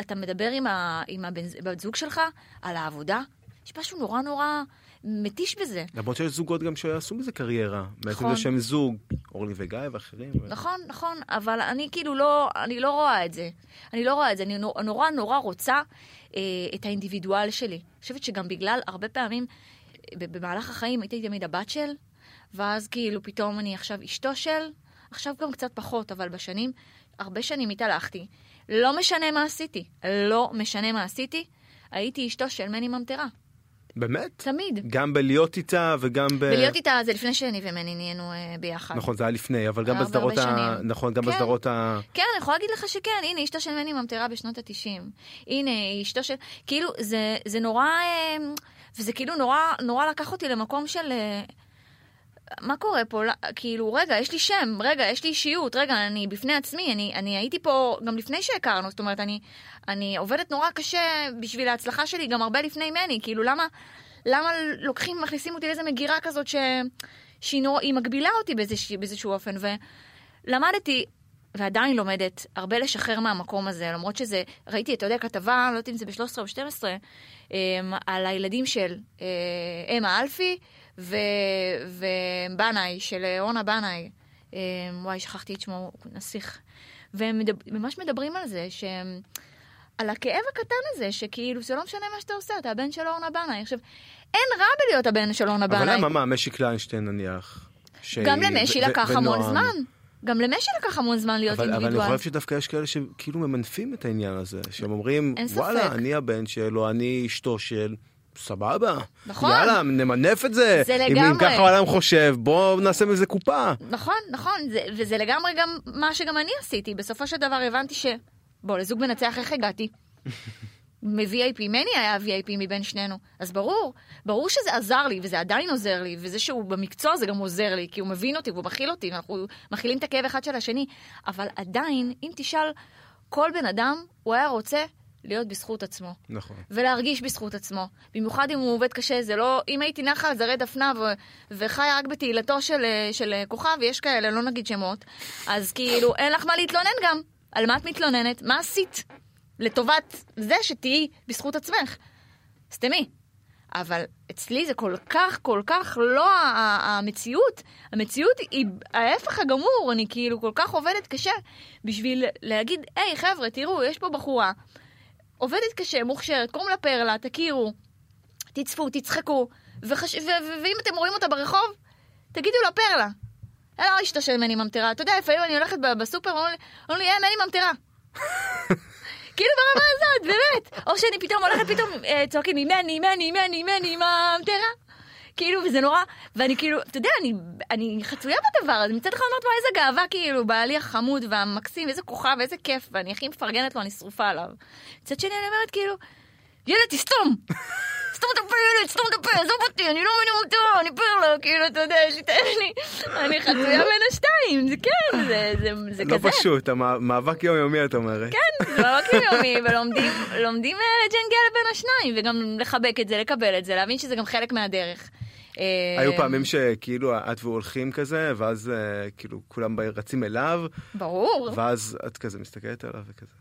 אתה מדבר עם, ה... עם הבן... בת זוג שלך על העבודה, יש משהו נורא נורא מתיש בזה. למרות שיש זוגות גם שעשו מזה קריירה. נכון. זה שהם זוג, אורלי וגיא ואחרים. ו- נכון, נכון, אבל אני כאילו לא, אני לא רואה את זה. אני לא רואה את זה, אני נורא נורא, נורא רוצה אה, את האינדיבידואל שלי. אני חושבת שגם בגלל, הרבה פעמים, אה, במהלך החיים הייתי תמיד הבת של, ואז כאילו פתאום אני עכשיו אשתו של, עכשיו גם קצת פחות, אבל בשנים, הרבה שנים התהלכתי. לא משנה מה עשיתי, לא משנה מה עשיתי, הייתי אשתו של מני ממטרה. באמת? תמיד. גם בלהיות איתה וגם ב... ולהיות איתה זה לפני שאני ומני נהיינו אה, ביחד. נכון, זה היה לפני, אבל גם בסדרות ה... נכון, גם כן. בסדרות ה... כן, אני יכולה להגיד לך שכן, הנה אשתו של מני ממטרה בשנות התשעים. הנה אשתו של... כאילו, זה, זה נורא... אה, וזה כאילו נורא, נורא לקח אותי למקום של... אה, מה קורה פה? לא- כאילו, רגע, יש לי שם, רגע, יש לי אישיות, רגע, אני בפני עצמי, אני, אני הייתי פה גם לפני שהכרנו, זאת אומרת, אני, אני עובדת נורא קשה בשביל ההצלחה שלי, גם הרבה לפני מני, כאילו, למה, למה לוקחים, מכניסים אותי לאיזה מגירה כזאת ש, שהיא היא מגבילה אותי באיזשה, באיזשהו אופן, ולמדתי, ועדיין לומדת, הרבה לשחרר מהמקום הזה, למרות שזה, ראיתי, אתה יודע, כתבה, לא יודעת אם זה ב-13 או ב-12, על הילדים של אה, אמה אלפי. ובנאי, של אורנה בנאי. אה, וואי, שכחתי את שמו, נסיך. והם מדבר, ממש מדברים על זה, שהם... על הכאב הקטן הזה, שכאילו, זה לא משנה מה שאתה עושה, אתה הבן של אורנה בנאי. עכשיו, אין רע בלהיות הבן של אורנה בנאי. אבל למה, מה, משי קליינשטיין נניח? שהיא- גם למשי לקח המון. זמן. גם למשי לקח המון זמן להיות אבל, אבל אני אינדיבידואל. חושב שדווקא יש כאלה שכאילו ממנפים את העניין הזה, שהם אומרים. וואלה, אני הבן שלו, אני אשתו של, סבבה. נכון. יאללה, נמנף את זה. זה אם- אם לגמרי. ככה העולם חושב, בואו נעשה מזה קופה. נכון, נכון, זה, וזה לגמרי גם מה שגם אני עשיתי. בסופו של דבר הבנתי ש... בוא, לזוג מנצח איך הגעתי? מ-VIP, מני היה VIP מבין שנינו. אז ברור, ברור שזה עזר לי, וזה עדיין עוזר לי, וזה שהוא במקצוע זה גם עוזר לי, כי הוא מבין אותי והוא מכיל אותי, ואנחנו מכילים את הכאב אחד של השני. אבל עדיין, אם תשאל כל בן אדם, הוא היה רוצה להיות בזכות עצמו. נכון. ולהרגיש בזכות עצמו. במיוחד אם הוא עובד קשה, זה לא... אם הייתי נחה על זרי דפנה ו... וחיה רק בתהילתו של, של כוכב, ויש כאלה, לא נגיד שמות, אז כאילו, אין לך מה להתלונן גם. על מה את מתלוננת? מה עשית? לטובת זה שתהיי בזכות עצמך. סתמי. אבל אצלי זה כל כך, כל כך לא המציאות. המציאות היא ההפך הגמור. אני כאילו כל כך עובדת קשה בשביל להגיד, היי חבר'ה, תראו, יש פה בחורה, עובדת קשה, מוכשרת, קוראים לה פרלה, תכירו, תצפו, תצחקו, וחש... ו- ו- ואם אתם רואים אותה ברחוב, תגידו לה פרלה. אין לא אשתו של מני ממטרה. אתה יודע, לפעמים אני הולכת בסופר, אומרים לי, אה, מני ממטרה. כאילו ברמה הזאת, באמת. או שאני פתאום הולכת, פתאום אה, צועקים מני, מני, מני, מני, ממטרה. כאילו, וזה נורא, ואני כאילו, אתה יודע, אני, אני חצויה בדבר הזה, מצד אחד אומרת, וואי, איזה גאווה, כאילו, בעלי החמוד והמקסים, איזה כוכב, איזה כיף, ואני הכי מפרגנת לו, אני שרופה עליו. מצד שני, אני אומרת, כאילו, ילד, תסתום! סתום את הפה, ילד, סתום את הפה, עזוב אותי, אני לא מבינה מטרה, אני פרלה, כאילו, אתה יודע, יש לי את אני, אני חצויה בין השתיים, זה כן, זה, זה, זה לא כזה. פשוט, המאבק יומיומי, את אומרת. כן, זה מאבק יומי, ולומדים לומדים אה, לג'נגל בין השניים, וגם לחבק את זה, לקבל את זה, להבין שזה גם חלק מהדרך. היו פעמים שכאילו את והוא הולכים כזה, ואז אה, כאילו כולם רצים אליו, ברור. ואז את כזה מסתכלת עליו וכזה.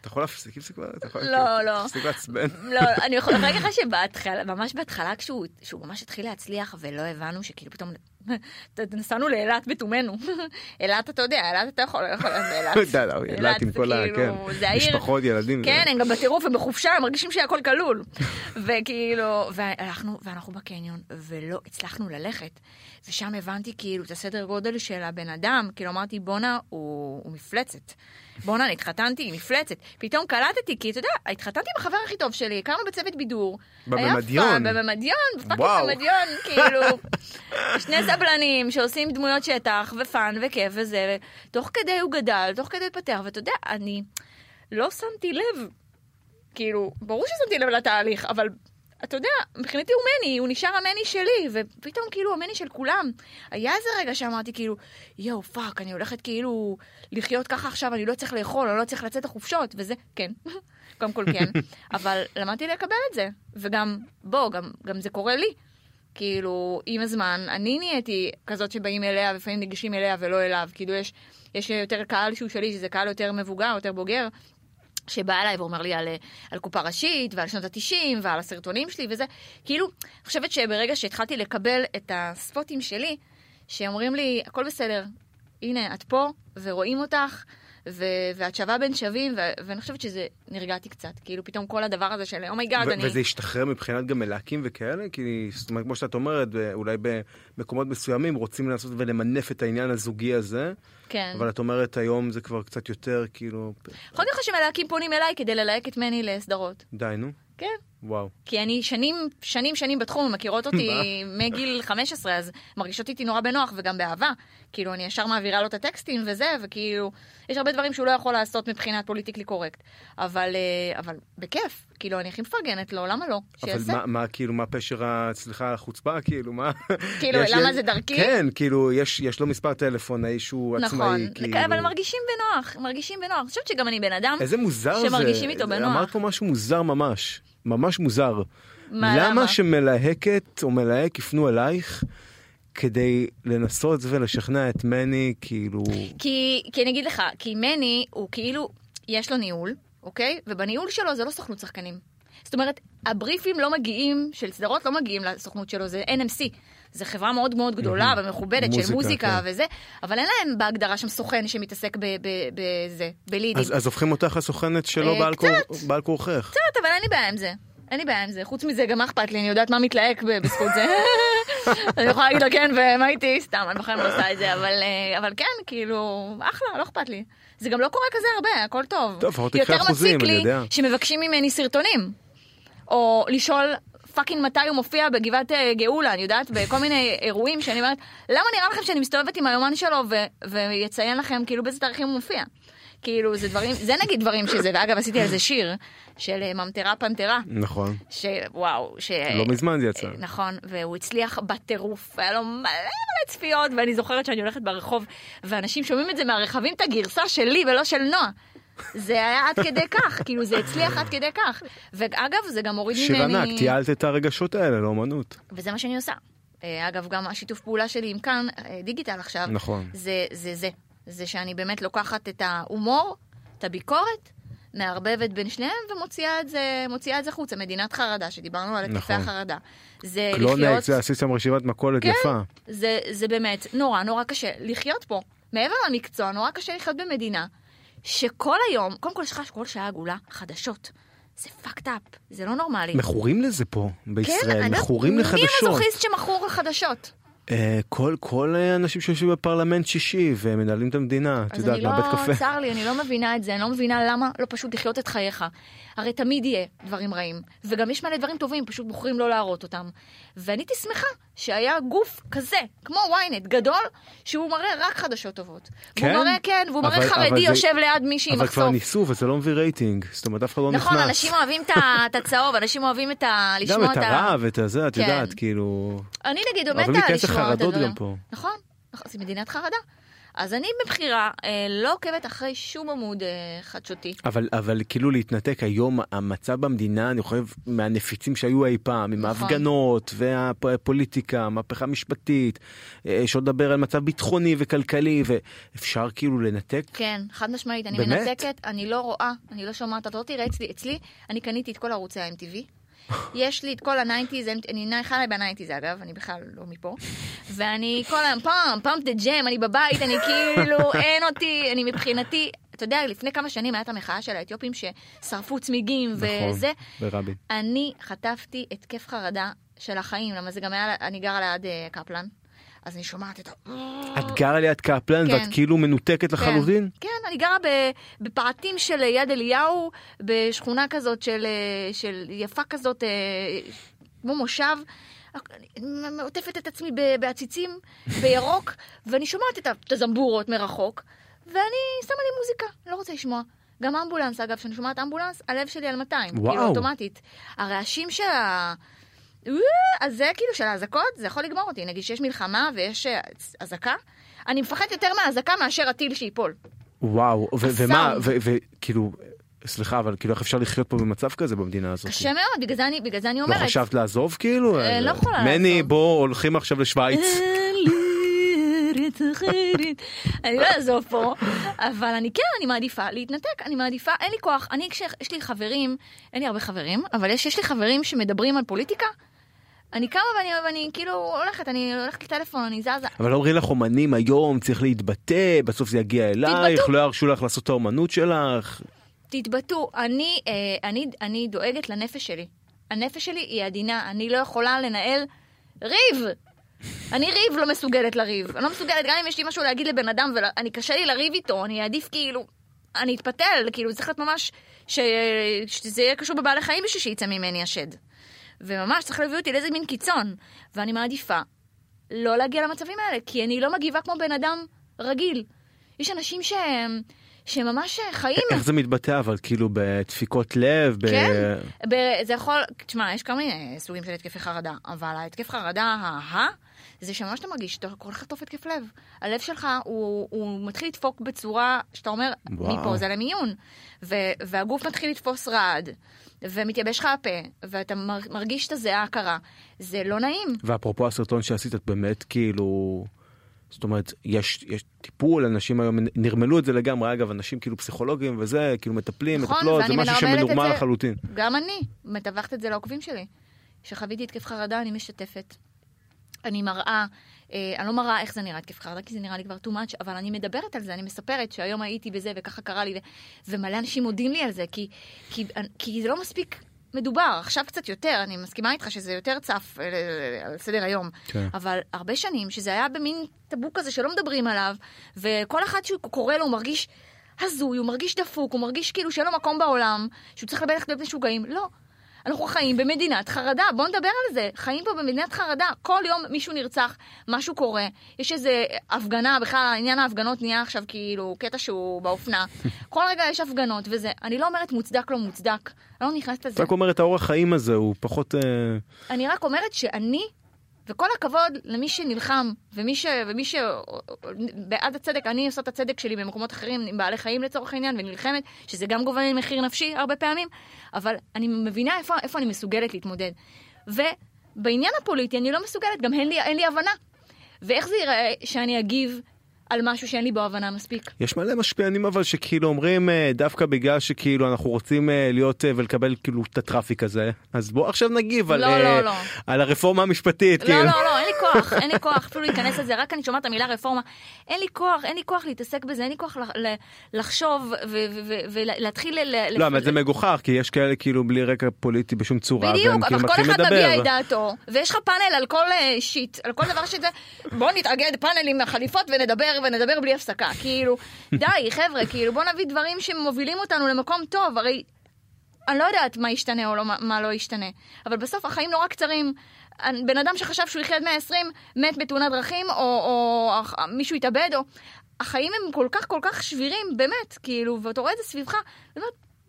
אתה יכול להפסיק עם זה כבר? לא, כאילו, לא. תפסיק לעצבן. לא, אני יכולה להגיד לך שבהתחלה, ממש בהתחלה, כשהוא שהוא ממש התחיל להצליח, ולא הבנו שכאילו פתאום, נסענו לאילת בתומנו. אילת, אתה יודע, אילת אתה יכול, יכול, אילת. די, לא, אילת עם כל ה... כאילו, כן. משפחות, ילדים. כן, הם גם בטירוף, הם בחופשה, הם מרגישים שהכל כלול. וכאילו, ואנחנו, ואנחנו בקניון, ולא הצלחנו ללכת. ושם הבנתי כאילו את הסדר גודל של הבן אדם, כאילו אמרתי, בואנה, הוא מפלצת. בואנה, אני התחתנתי עם מפלצת. פתאום קלטתי, כי אתה יודע, התחתנתי עם החבר הכי טוב שלי, הכרנו בצוות בידור. בממדיון. בממדיון, ב fucking וואו. במדיון, כאילו. שני סבלנים שעושים דמויות שטח, ו fun, וכיף וזה, ותוך כדי הוא גדל, תוך כדי התפתח, ואתה יודע, אני לא שמתי לב, כאילו, ברור ששמתי לב לתהליך, אבל אתה יודע, מבחינתי הוא מני, הוא נשאר המני שלי, ופתאום כאילו המני של כולם. היה איזה רגע שאמרתי כאילו, יואו, fuck, אני הולכת כאילו לחיות ככה עכשיו, אני לא צריך לאכול, אני לא צריך לצאת לחופשות, וזה, כן. קודם כל כן, אבל למדתי לקבל את זה, וגם, בוא, גם, גם זה קורה לי. כאילו, עם הזמן, אני נהייתי כזאת שבאים אליה, ולפעמים ניגשים אליה ולא אליו. כאילו, יש, יש יותר קהל שהוא שלי, שזה קהל יותר מבוגר, יותר בוגר, שבא אליי ואומר לי על, על קופה ראשית, ועל שנות התשעים, ועל הסרטונים שלי וזה. כאילו, אני חושבת שברגע שהתחלתי לקבל את הספוטים שלי, שאומרים לי, הכל בסדר, הנה, את פה, ורואים אותך, ו- ואת שווה בין שווים, ו- ואני חושבת שזה, נרגעתי קצת, כאילו פתאום כל הדבר הזה של oh my God, oh אני... וזה השתחרר מבחינת גם מלהקים וכאלה? כי זאת אומרת, כמו שאת אומרת, אולי במקומות מסוימים רוצים לנסות ולמנף את העניין הזוגי הזה. כן. אבל את אומרת היום זה כבר קצת יותר כאילו... יכול להיות לך שמלהקים פונים אליי כדי ללהק את מני לסדרות. די, נו. כן. וואו. כי אני שנים, שנים, שנים בתחום, מכירות אותי מגיל 15, אז מרגישות איתי נורא בנוח וגם באהבה. כאילו, אני ישר מעבירה לו את הטקסטים וזה, וכאילו, יש הרבה דברים שהוא לא יכול לעשות מבחינת פוליטיקלי קורקט. אבל, אה, אבל בכיף, כאילו, אני הכי מפרגנת לו, למה לא? שיעשה. אבל מה, מה, כאילו, מה פשר, סליחה, החוצפה, כאילו, מה? כאילו, למה זה דרכי? כן, כאילו, יש, יש לו מספר טלפון, האיש הוא נכון, עצמאי, כאילו. נכון, אבל מרגישים בנוח, מרגישים בנוח. אני חושבת שגם אני בן אדם איזה מוזר שמרגישים זה. איתו בנוח. אמרת פה משהו מוזר ממש. ממש מוזר. מה, למה? למה שמלהקת או מלהק יפנו אלייך כדי לנסות ולשכנע את מני, כאילו... כי, כי אני אגיד לך, כי מני הוא כאילו, יש לו ניהול, אוקיי? ובניהול שלו זה לא סוכנות שחקנים. זאת אומרת, הבריפים לא מגיעים, של סדרות לא מגיעים לסוכנות שלו, זה NMC. זו חברה מאוד מאוד גדולה ומכובדת מוזיקה, של מוזיקה כן. וזה, אבל אין להם בהגדרה שם סוכן שמתעסק בזה, בלידים. אז, אז הופכים אותך לסוכנת שלו בעל, קור, בעל כורכך. קצת, אבל אין לי בעיה עם זה. אין לי בעיה עם זה. חוץ מזה, גם מה אכפת לי? אני יודעת מה מתלהק בזכות זה. אני יכולה להגיד לה כן, ומה איתי? סתם, אני בחיים לא עושה את זה, אבל, אבל כן, כאילו, אחלה, לא אכפת לי. זה גם לא קורה כזה הרבה, הכל טוב. טוב, לפחות תקחי אחוזים, אני יודע. יותר מציק לי שמבקשים ממני סרטונים. או לשאול fucking מתי הוא מופיע בגבעת אה, גאולה, אני יודעת, בכל מיני אירועים שאני אומרת, למה נראה לכם שאני מסתובבת עם היומן שלו ו- ויציין לכם כאילו באיזה תאריכים הוא מופיע? כאילו זה דברים, זה נגיד דברים שזה, ואגב עשיתי על זה שיר של אה, ממטרה פנטרה. נכון. שוואו, ש... לא מזמן זה יצא. אה, נכון, והוא הצליח בטירוף, היה לו מלא מלא צפיות, ואני זוכרת שאני הולכת ברחוב, ואנשים שומעים את זה מהרכבים את הגרסה שלי ולא של נועה. זה היה עד כדי כך, כאילו זה הצליח עד כדי כך. ואגב, זה גם הוריד ממני... שיר ענק, תיעלת את הרגשות האלה לאומנות. וזה מה שאני עושה. אה, אגב, גם השיתוף פעולה שלי עם כאן, אה, דיגיטל עכשיו, נכון. זה זה. זה, זה שאני באמת לוקחת את ההומור, את הביקורת, מערבבת בין שניהם ומוציאה את זה, מוציאה את זה חוצה. מדינת חרדה, שדיברנו על התקפי נכון. החרדה. זה לחיות... זה עשית שם רשימת מכולת כן, יפה. זה, זה באמת נורא נורא קשה לחיות פה. מעבר למקצוע, נורא קשה לחיות במדינה שכל היום, קודם כל יש לך כל שעה עגולה חדשות. זה fucked up, זה לא נורמלי. מכורים לזה פה, בישראל, כן, מכורים מי לחדשות. מי המזוכיסט שמכור לחדשות? אה, כל, כל האנשים שיושבים בפרלמנט שישי ומנהלים את המדינה, את יודעת, מהבית לא, קפה. אז אני לא, צר לי, אני לא מבינה את זה, אני לא מבינה למה לא פשוט לחיות את חייך. הרי תמיד יהיה דברים רעים, וגם יש מלא דברים טובים, פשוט בוחרים לא להראות אותם. ואני הייתי שמחה שהיה גוף כזה, כמו ynet, גדול, שהוא מראה רק חדשות טובות. כן? והוא מראה, כן, והוא מראה חרדי יושב זה... ליד מישהי עם מחשוף. אבל כבר ניסו וזה לא מביא רייטינג, זאת אומרת אף אחד לא נכון, נכנס. נכון, אנשים אוהבים את הצהוב, אנשים אוהבים את ה... לשמוע את ה... גם את הרב, את הזה, את כן. יודעת, כאילו... אני נגיד מתה לשמוע את הדברים. נכון, נכון, זה מדינת חרדה. אז אני מבחירה אה, לא עוקבת אחרי שום עמוד אה, חדשותי. אבל, אבל כאילו להתנתק היום, המצב במדינה, אני חושב, מהנפיצים שהיו אי פעם, עם נכון. ההפגנות והפוליטיקה, המהפכה המשפטית, אה, יש עוד לדבר על מצב ביטחוני וכלכלי, ואפשר כאילו לנתק? כן, חד משמעית, אני באמת? מנתקת, אני לא רואה, אני לא שומעת, אתה לא תראה אצלי, אצלי, אני קניתי את כל ערוצי ה-MTV. יש לי את כל ה nineties, אני עליי ב nineties אגב, אני בכלל לא מפה. ואני כל היום pump, pump up the jam, אני בבית, אני כאילו, אין אותי, אני מבחינתי, אתה יודע, לפני כמה שנים הייתה המחאה של האתיופים ששרפו צמיגים נכון, וזה. ברבין. אני חטפתי התקף חרדה של החיים, למה זה גם היה, אני גרה ליד uh, קפלן. אז אני שומעת את ה... את גרה ליד קפלן כן. ואת כאילו מנותקת לחלוטין? כן, כן אני גרה בפעטים של יד אליהו, בשכונה כזאת של, של יפה כזאת, אה, כמו מושב. אני עוטפת את עצמי בעציצים, בירוק, ואני שומעת את הזמבורות מרחוק, ואני שמה לי מוזיקה, לא רוצה לשמוע. גם אמבולנס, אגב, כשאני שומעת אמבולנס, הלב שלי על 200, וואו. כאילו אוטומטית. הרעשים של ה... אה, אז זה כאילו של האזעקות, זה יכול לגמור אותי. נגיד שיש מלחמה ויש אה, אזעקה, אני מפחדת יותר מהאזעקה מאשר הטיל שייפול. וואו, ומה, וכאילו, סליחה, אבל כאילו איך אפשר לחיות פה במצב כזה במדינה הזאת? קשה מאוד, בגלל זה אני, בגלל זה אני לא אומרת. חשבת לעזוב כאילו? אה, לא יכולה מני, לעזוב. בוא הולכים עכשיו לשוויץ. אני לא אעזוב פה, אבל אני כן, אני מעדיפה להתנתק, אני מעדיפה, אין לי כוח. אני, כשיש לי חברים, אין לי הרבה חברים, אבל יש לי חברים שמדברים על פוליטיקה, אני קמה ואני, ואני כאילו הולכת, אני הולכת לטלפון, אני זזה. אבל לא אומרים לך אומנים היום צריך להתבטא, בסוף זה יגיע אלייך, תתבטאו. לא ירשו לך לעשות את האומנות שלך. תתבטאו, אני, אה, אני, אני דואגת לנפש שלי. הנפש שלי היא עדינה, אני לא יכולה לנהל ריב. אני ריב לא מסוגלת לריב. אני לא מסוגלת, גם אם יש לי משהו להגיד לבן אדם ואני קשה לי לריב איתו, אני אעדיף כאילו, אני אתפתל, כאילו צריך להיות ממש, ש, שזה יהיה קשור בבעלי חיים בשביל שיצא ממני השד. וממש צריך להביא אותי לאיזה מין קיצון. ואני מעדיפה לא להגיע למצבים האלה, כי אני לא מגיבה כמו בן אדם רגיל. יש אנשים שהם, שממש חיים... איך זה מתבטא אבל כאילו בדפיקות לב? ב- כן, ב- זה יכול, תשמע, יש כל מיני סוגים של התקפי חרדה, אבל ההתקף חרדה ה... זה שממש אתה מרגיש שאתה הולך לחטוף התקף לב. הלב שלך הוא, הוא מתחיל לדפוק בצורה שאתה אומר, וואו. מפה זה למיון. ו, והגוף מתחיל לתפוס רעד, ומתייבש לך הפה, ואתה מר, מרגיש את הזיעה הקרה. זה לא נעים. ואפרופו הסרטון שעשית, את באמת כאילו... זאת אומרת, יש, יש טיפול, אנשים היום נרמלו את זה לגמרי, אגב, אנשים כאילו פסיכולוגים וזה, כאילו מטפלים, נכון, מטפלות, זה משהו שמנורמל. לחלוטין. גם אני מתווכת את זה לעוקבים שלי. כשחוויתי התקף חרדה, אני משתפת. אני מראה, אה, אני לא מראה איך זה נראה התקף חרדה, כי זה נראה לי כבר too much, אבל אני מדברת על זה, אני מספרת שהיום הייתי בזה וככה קרה לי, ו- ומלא אנשים מודים לי על זה, כי, כי, כי זה לא מספיק מדובר. עכשיו קצת יותר, אני מסכימה איתך שזה יותר צף אה, על סדר היום, כן. אבל הרבה שנים שזה היה במין טאבו כזה שלא מדברים עליו, וכל אחד שהוא קורא לו הוא מרגיש הזוי, הוא מרגיש דפוק, הוא מרגיש כאילו שאין לו מקום בעולם, שהוא צריך לבטח להיות משוגעים. לא. אנחנו חיים במדינת חרדה, בואו נדבר על זה. חיים פה במדינת חרדה. כל יום מישהו נרצח, משהו קורה, יש איזה הפגנה, בכלל עניין ההפגנות נהיה עכשיו כאילו קטע שהוא באופנה. כל רגע יש הפגנות וזה. אני לא אומרת מוצדק לא מוצדק, אני לא נכנסת לזה. את רק אומרת, האורח חיים הזה הוא פחות... אה, אני רק אומרת שאני, וכל הכבוד למי שנלחם, ומי, ש, ומי ש... בעד הצדק, אני עושה את הצדק שלי במקומות אחרים, עם בעלי חיים לצורך העניין, ונלחמת, שזה גם גובה מחיר נפשי הרבה פעמים, אבל אני מבינה איפה, איפה אני מסוגלת להתמודד. ובעניין הפוליטי אני לא מסוגלת, גם אין לי, אין לי הבנה. ואיך זה ייראה שאני אגיב על משהו שאין לי בו הבנה מספיק? יש מלא משפיענים אבל שכאילו אומרים אה, דווקא בגלל שכאילו אנחנו רוצים אה, להיות אה, ולקבל כאילו את הטראפיק הזה אז בוא עכשיו נגיב על, לא, אה, לא, לא. על הרפורמה המשפטית לא, כאילו. לא, לא, אין לי כוח, אין לי כוח אפילו להיכנס לזה, רק אני שומעת את המילה רפורמה. אין לי כוח, אין לי כוח להתעסק בזה, אין לי כוח לחשוב ולהתחיל... ל- לא, אבל זה מגוחך כי יש כאלה כאילו בלי רקע פוליטי בשום צורה בדיוק, כאילו אבל כל אחד מביע. את דעתו, ויש לך פאנל על כל שיט, על כל דבר שזה, בוא נתאגד פאנלים מהחליפות ונדבר ונדבר בלי הפסקה, כאילו, די, חבר'ה, כאילו, בוא נביא דברים שמובילים אותנו למקום טוב, הרי אני לא יודעת מה ישתנה או לא, מה, מה לא ישתנה, אבל בסוף החיים נורא קצרים. בן אדם שחשב שהוא יחיה עד 120 מת בתאונת דרכים, או, או, או מישהו התאבד, או... החיים הם כל כך כל כך שבירים, באמת, כאילו, ואתה רואה את זה סביבך, באמת,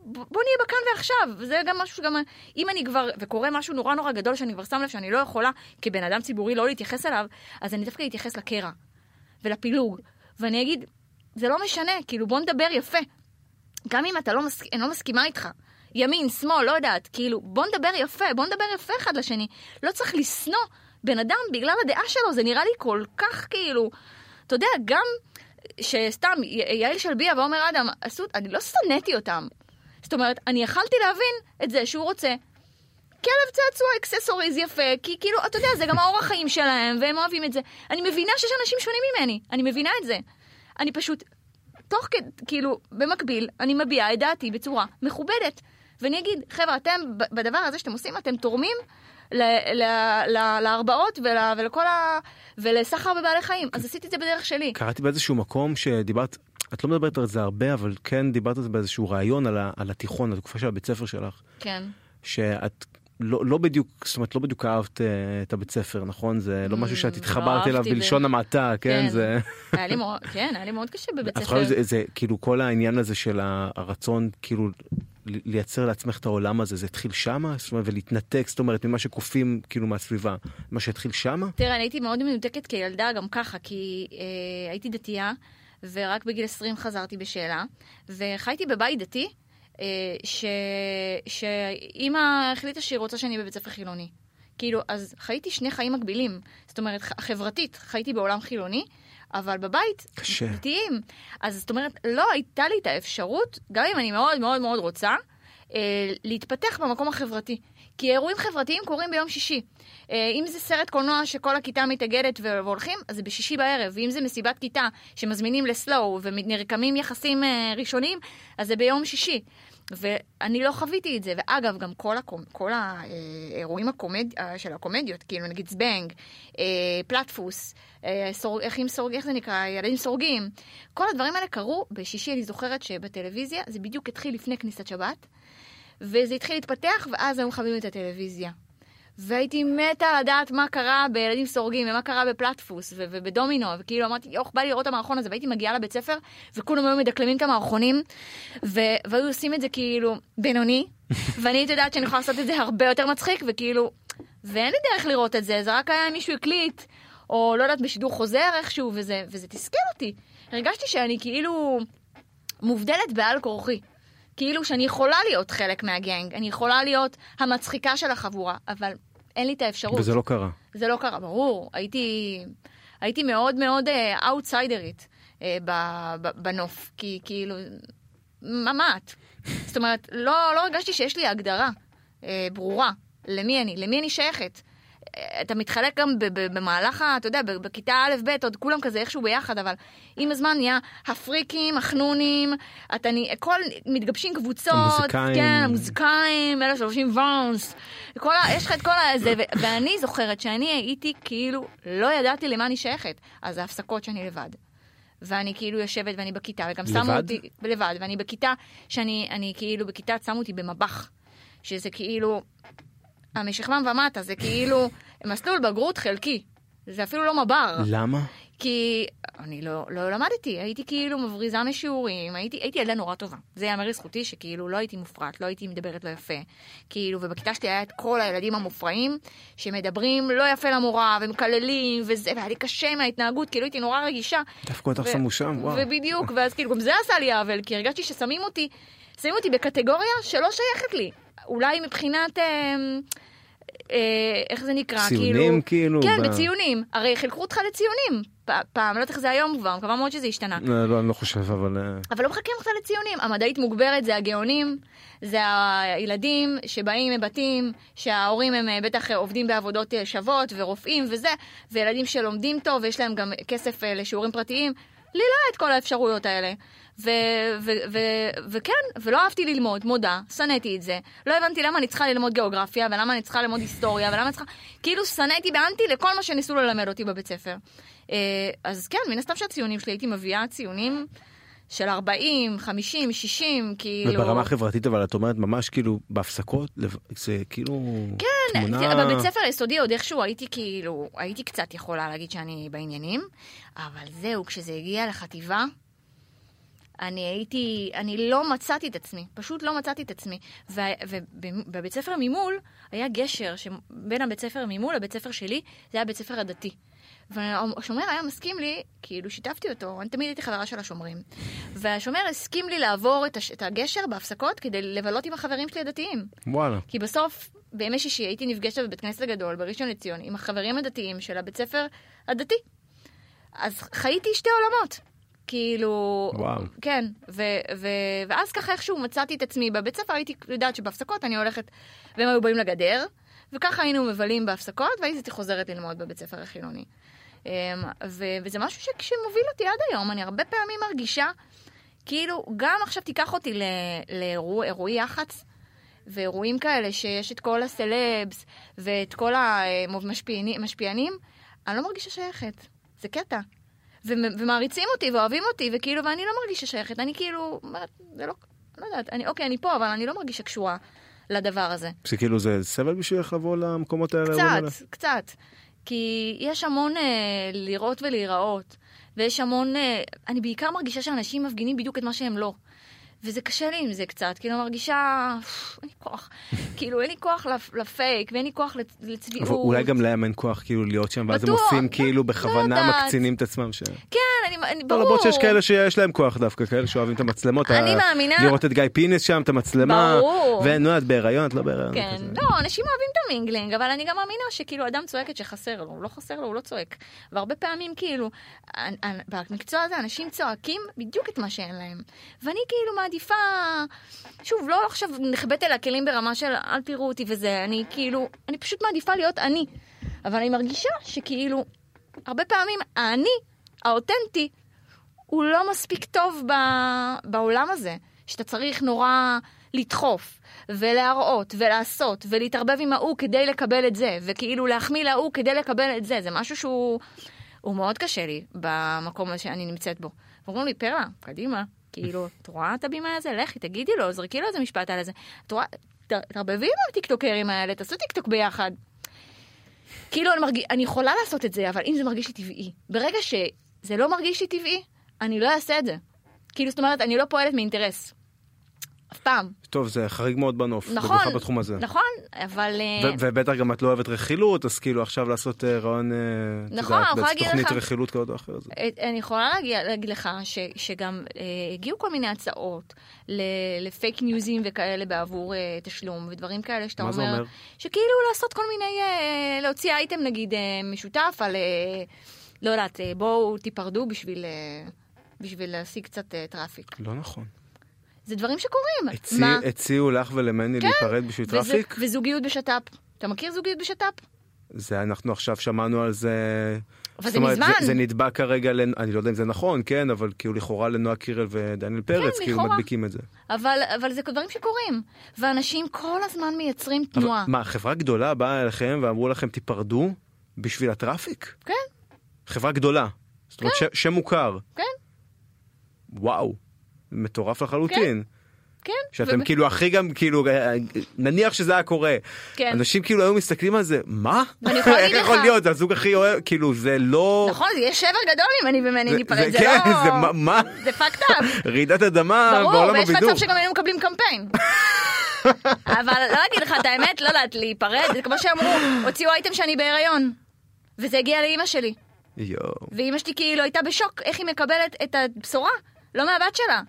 בוא נהיה בכאן ועכשיו, זה גם משהו שגם, אם אני כבר, וקורה משהו נורא נורא גדול שאני כבר שם לב שאני לא יכולה כבן אדם ציבורי לא להתייחס אליו, אז אני דווקא אתייחס לקרע ולפילוג, ואני אגיד, זה לא משנה, כאילו בוא נדבר יפה. גם אם אתה לא. אני לא מסכימה איתך, ימין, שמאל, לא יודעת, כאילו, בוא נדבר יפה, בוא נדבר יפה אחד לשני. לא צריך לשנוא בן אדם בגלל הדעה שלו, זה נראה לי כל כך כאילו, אתה יודע, גם שסתם יעל שלביה ועומר אדם עשו, אני לא שנאתי אותם. זאת אומרת, אני יכלתי להבין את זה שהוא רוצה כלב צעצוע אקססוריז יפה, כי כאילו, אתה יודע, זה גם האורח חיים שלהם, והם אוהבים את זה. אני מבינה שיש אנשים שונים ממני, אני מבינה את זה. אני פשוט, תוך כדי, כאילו, במקביל, אני מביעה את דעתי בצורה מכובדת. ואני אגיד, חבר'ה, אתם, בדבר הזה שאתם עושים, אתם תורמים ל- ל- ל- להרבעות ול- ולכל ה... ולסחר בבעלי חיים. אז עשיתי את זה בדרך שלי. קראתי באיזשהו מקום שדיברת, את לא מדברת על זה הרבה, אבל כן דיברת על זה באיזשהו ראיון על, ה, על התיכון, התקופה של הבית ספר שלך, כן. שאת לא, לא בדיוק, זאת אומרת, לא בדיוק אהבת אה, את הבית ספר, נכון? זה לא משהו שאת Mm, התחברת לא אליו בלשון ו- המעטה, כן? כן. זה... היה לי מאוד, כן, היה לי מאוד קשה בבית ספר. זה, זה כאילו כל העניין הזה של הרצון כאילו לייצר לעצמך את העולם הזה, זה התחיל שמה? זאת אומרת, ולהתנתק, זאת אומרת, ממה שכופים כאילו מהסביבה, מה שהתחיל שמה? תראה, אני הייתי מאוד מנותקת כילדה גם ככה, כי אה, הייתי דתייה, ורק בגיל 20 חזרתי בשאלה, וחייתי בבית דתי, ש... שאימא החליטה שהיא רוצה שאני בבית ספר חילוני. כאילו, אז חייתי שני חיים מקבילים. זאת אומרת, חברתית, חייתי בעולם חילוני, אבל בבית, קשה. דתיים. אז זאת אומרת, לא הייתה לי את האפשרות, גם אם אני מאוד מאוד מאוד רוצה, אה, להתפתח במקום החברתי. כי אירועים חברתיים קורים ביום שישי. אה, אם זה סרט קולנוע שכל הכיתה מתאגדת והולכים, אז זה בשישי בערב. ואם זה מסיבת כיתה שמזמינים לסלואו ונרקמים יחסים אה, ראשונים, אז זה ביום שישי. ואני לא חוויתי את זה. ואגב, גם כל, הקומ... כל האירועים הקומד... אה, של הקומדיות, כאילו נגיד זבנג, פלטפוס, סור... איך, סורג... איך זה נקרא? ילדים סורגים. כל הדברים האלה קרו בשישי, אני זוכרת שבטלוויזיה, זה בדיוק התחיל לפני כניסת שבת. וזה התחיל להתפתח, ואז היו מכבים את הטלוויזיה. והייתי מתה לדעת מה קרה בילדים סורגים, ומה קרה בפלטפוס, ו- ובדומינו, וכאילו אמרתי, יוח, בא לי לראות את המערכון הזה, והייתי מגיעה לבית ספר, וכולם היו מדקלמים את המערכונים, ו- והיו עושים את זה כאילו בינוני, ואני הייתי יודעת שאני יכולה לעשות את זה הרבה יותר מצחיק, וכאילו, ואין לי דרך לראות את זה, זה רק היה מישהו הקליט, או לא יודעת, בשידור חוזר איכשהו, וזה, וזה תסכל אותי. הרגשתי שאני כאילו מובדלת בעל כורחי. כאילו שאני יכולה להיות חלק מהגנג, אני יכולה להיות המצחיקה של החבורה, אבל אין לי את האפשרות. וזה לא קרה. זה לא קרה, ברור. הייתי, הייתי מאוד מאוד אאוטסיידרית uh, בנוף, כי כאילו, ממ"ט. זאת אומרת, לא, לא הרגשתי שיש לי הגדרה uh, ברורה למי אני, למי אני שייכת. אתה מתחלק גם במהלך, אתה יודע, בכיתה א'-ב', עוד כולם כזה איכשהו ביחד, אבל עם הזמן נהיה הפריקים, החנונים, אתה כל, מתגבשים קבוצות, המוזיקאים. כן, המוזיקאים, אלה שלובשים ואנס, כל ה, יש לך את כל הזה, ו- ואני זוכרת שאני הייתי כאילו, לא ידעתי למה אני שייכת, אז ההפסקות שאני לבד. ואני כאילו יושבת ואני בכיתה, וגם שמו לבד? אותי, לבד, ואני בכיתה, שאני אני כאילו בכיתה שמו אותי במבח, שזה כאילו, המשכמם ומטה, זה כאילו מסלול בגרות חלקי. זה אפילו לא מב"ר. למה? כי אני לא, לא למדתי, הייתי כאילו מבריזה משיעורים, הייתי, הייתי ילדה נורא טובה. זה יאמר לזכותי שכאילו לא הייתי מופרעת, לא הייתי מדברת לא יפה. כאילו, ובכיתה שלי היה את כל הילדים המופרעים, שמדברים לא יפה למורה, ומקללים, וזה, והיה לי קשה מההתנהגות, כאילו הייתי נורא רגישה. דווקא אותך שמו שם, וואו. ובדיוק, ואז כאילו גם זה עשה לי עוול, כי הרגשתי ששמים אותי, שמים אותי בקטגוריה שלא שייכת לי. אולי מבחינת... אה, אה, איך זה נקרא? ציונים, כאילו, כן, ב- בציונים. הרי חילקו אותך לציונים. פעם, לא יודעת איך זה היום כבר, מקווה מאוד שזה השתנה. לא, לא, אני לא חושב, אבל... אה, אבל לא מחלקים אותך לציונים. המדעית מוגברת זה הגאונים, זה הילדים שבאים מבתים, שההורים הם אה, בטח עובדים בעבודות שוות ורופאים וזה, וילדים שלומדים טוב ויש להם גם כסף לשיעורים פרטיים. לי לא היה את כל האפשרויות האלה. ו- ו- ו- וכן, ולא אהבתי ללמוד, מודה, שנאתי את זה. לא הבנתי למה אני צריכה ללמוד גיאוגרפיה, ולמה אני צריכה ללמוד היסטוריה, ולמה אני צריכה... כאילו שנאתי באנטי לכל מה שניסו ללמד אותי בבית ספר. אה, אז כן, מן הסתם שהציונים שלי, הייתי מביאה ציונים של 40, 50, 60, כאילו... וברמה החברתית, אבל את אומרת ממש כאילו בהפסקות, זה כאילו... כן, תמונה... תראה, בבית ספר היסודי עוד איכשהו הייתי כאילו, הייתי קצת יכולה להגיד שאני בעניינים, אבל זהו, כשזה הגיע לחטיבה, אני הייתי, אני לא מצאתי את עצמי, פשוט לא מצאתי את עצמי. ובבית ספר ממול היה גשר שבין הבית ספר ממול לבית ספר שלי, זה היה בית ספר הדתי. והשומר היה מסכים לי, כאילו שיתפתי אותו, אני תמיד הייתי חברה של השומרים. והשומר הסכים לי לעבור את, הש, את הגשר בהפסקות כדי לבלות עם החברים שלי הדתיים. וואלה. כי בסוף, בימי שישי הייתי נפגשת בבית כנסת הגדול בראשון לציון עם החברים הדתיים של הבית ספר הדתי. אז חייתי שתי עולמות. כאילו... וואו. כן, ו- ו- ואז ככה איכשהו מצאתי את עצמי בבית ספר, הייתי יודעת שבהפסקות אני הולכת, והם היו באים לגדר, וככה היינו מבלים בהפסקות, והייתי חוזרת ללמוד בבית ספר החילוני. אמ, ו- וזה משהו שמוביל אותי עד היום, אני הרבה פעמים מרגישה, כאילו, גם עכשיו תיקח אותי לאירועי יח"צ, ואירועים כאלה שיש את כל הסלבס ואת כל המשפיענים, אני לא מרגישה שייכת. זה קטע. ומעריצים אותי ואוהבים אותי, וכאילו, ואני לא מרגישה שייכת. אני כאילו, זה לא, לא יודעת, אני, אוקיי, אני פה, אבל אני לא מרגישה קשורה לדבר הזה. שכאילו זה סבל בשבילך לבוא למקומות האלה? האירועים האלה? קצת, קצת. כי יש המון אה, לראות ולהיראות, ויש המון... אה, אני בעיקר מרגישה שאנשים מפגינים בדיוק את מה שהם לא. וזה קשה לי עם זה קצת, כאילו מרגישה, "פפ, אין לי כוח, כאילו אין לי כוח לפ- לפייק ואין לי כוח לצ- לצביעות. אולי גם להם אין כוח כאילו להיות שם, ואז הם עושים לא- כאילו בכוונה יודעת. מקצינים את עצמם. ש... כן, אני, ברור. למרות שיש כאלה שיש להם כוח דווקא, כאלה שאוהבים את המצלמות. אני ה- מאמינה- לראות את גיא פינס שם, את המצלמה. ברור. ונו, את בהיריון, את לא בהיריון. כן. לא, אנשים אוהבים את המינגלינג, אבל אני גם מאמינה שכאילו אדם צועקת שחסר לו, הוא לא חסר לו, הוא לא צועק. והרבה פעמים כאילו, במקצוע הזה אנשים צועקים בדיוק את מה שאין להם. ואני כאילו מעדיפה, שוב, לא עכשיו נחבאת אל הכלים ברמה של אל תראו אותי וזה, אני כאילו, אני פשוט מעדיפה להיות אני. אבל אני מרגישה שכאילו, הרבה פעמים האני, האותנטי, הוא לא מספיק טוב ב, בעולם הזה, שאתה צריך נורא לדחוף, ולהראות, ולעשות, ולהתערבב עם ההוא כדי לקבל את זה, וכאילו להחמיא להוא כדי לקבל את זה, זה משהו שהוא הוא מאוד קשה לי במקום שאני נמצאת בו. ואומרים לי, פרלה, קדימה, כאילו, את רואה את הבימה הזה? לכי, תגידי לו, זרקי לו איזה משפט על זה. את רואה, תערבבי עם הטיקטוקרים האלה, תעשו טיקטוק ביחד. כאילו, אני, מרגיש, אני יכולה לעשות את זה, אבל אם זה מרגיש לי טבעי. ברגע שזה לא מרגיש לי טבעי, אני לא אעשה את זה. כאילו, זאת אומרת, אני לא פועלת מאינטרס. אף פעם. טוב, זה חריג מאוד בנוף. נכון, במיוחד בתחום הזה. נכון, אבל... אה, ו- ובטח גם את לא אוהבת רכילות, אז כאילו עכשיו לעשות אה, רעיון, אה, נכון, אני יכולה להגיד תוכנית לך- רכילות כזאת או אחרת. אני יכולה להגיד לך ש, שגם אה, הגיעו כל מיני הצעות לפייק ניוזים וכאלה בעבור אה, תשלום ודברים כאלה שאתה מה אומר, זה אומר? שכאילו לעשות כל מיני, אה, להוציא אייטם נגיד אה, משותף על, אה, לא יודעת, בואו תיפרדו בשביל, בשביל להשיג קצת traffic. לא נכון. זה דברים שקורים. הצי- מה? הציעו לך ולמני להיפרד בשביל וזה- traffic? וזוגיות בשת"פ. אתה מכיר זוגיות בשת"פ? זה אנחנו עכשיו שמענו על זה. אבל זה אומרת, מזמן. זה, זה נדבק כרגע, לנ... אני לא יודע אם זה נכון, כן, אבל כאילו לכאורה לנועה קירל ודניאל פרץ, כאילו לכאורה. מדביקים את זה. אבל, אבל זה דברים שקורים. ואנשים כל הזמן מייצרים אבל תנועה. מה, חברה גדולה באה אליכם ואמרו לכם תיפרדו בשביל הטראפיק? כן, חברה גדולה. זאת אומרת, ש- שם מוכר. כן. וואו, מטורף לחלוטין. כן. שאתם ו- כאילו הכי גם כאילו אה, נניח שזה היה קורה כן. אנשים כאילו היו מסתכלים על זה מה איך יכול להיות זה הזוג הכי אוהב כאילו זה לא נכון, זה יהיה שבר גדול אם אני ומני זה- ניפרד, זה- זה כן, לא... זה מה-? זה fucked up. רעידת אדמה ברור, בעולם ויש הבידור. מצב שגם היינו מקבלים קמפיין. אבל לא אגיד לך את האמת, לא יודעת, להיפרד, זה כמו שאמרו, הוציאו אייטם שאני בהיריון. וזה הגיע לאימא שלי. יואו. ואימא שלי כאילו הייתה בשוק, איך היא מקבלת את הבשורה, לא מהבת שלה.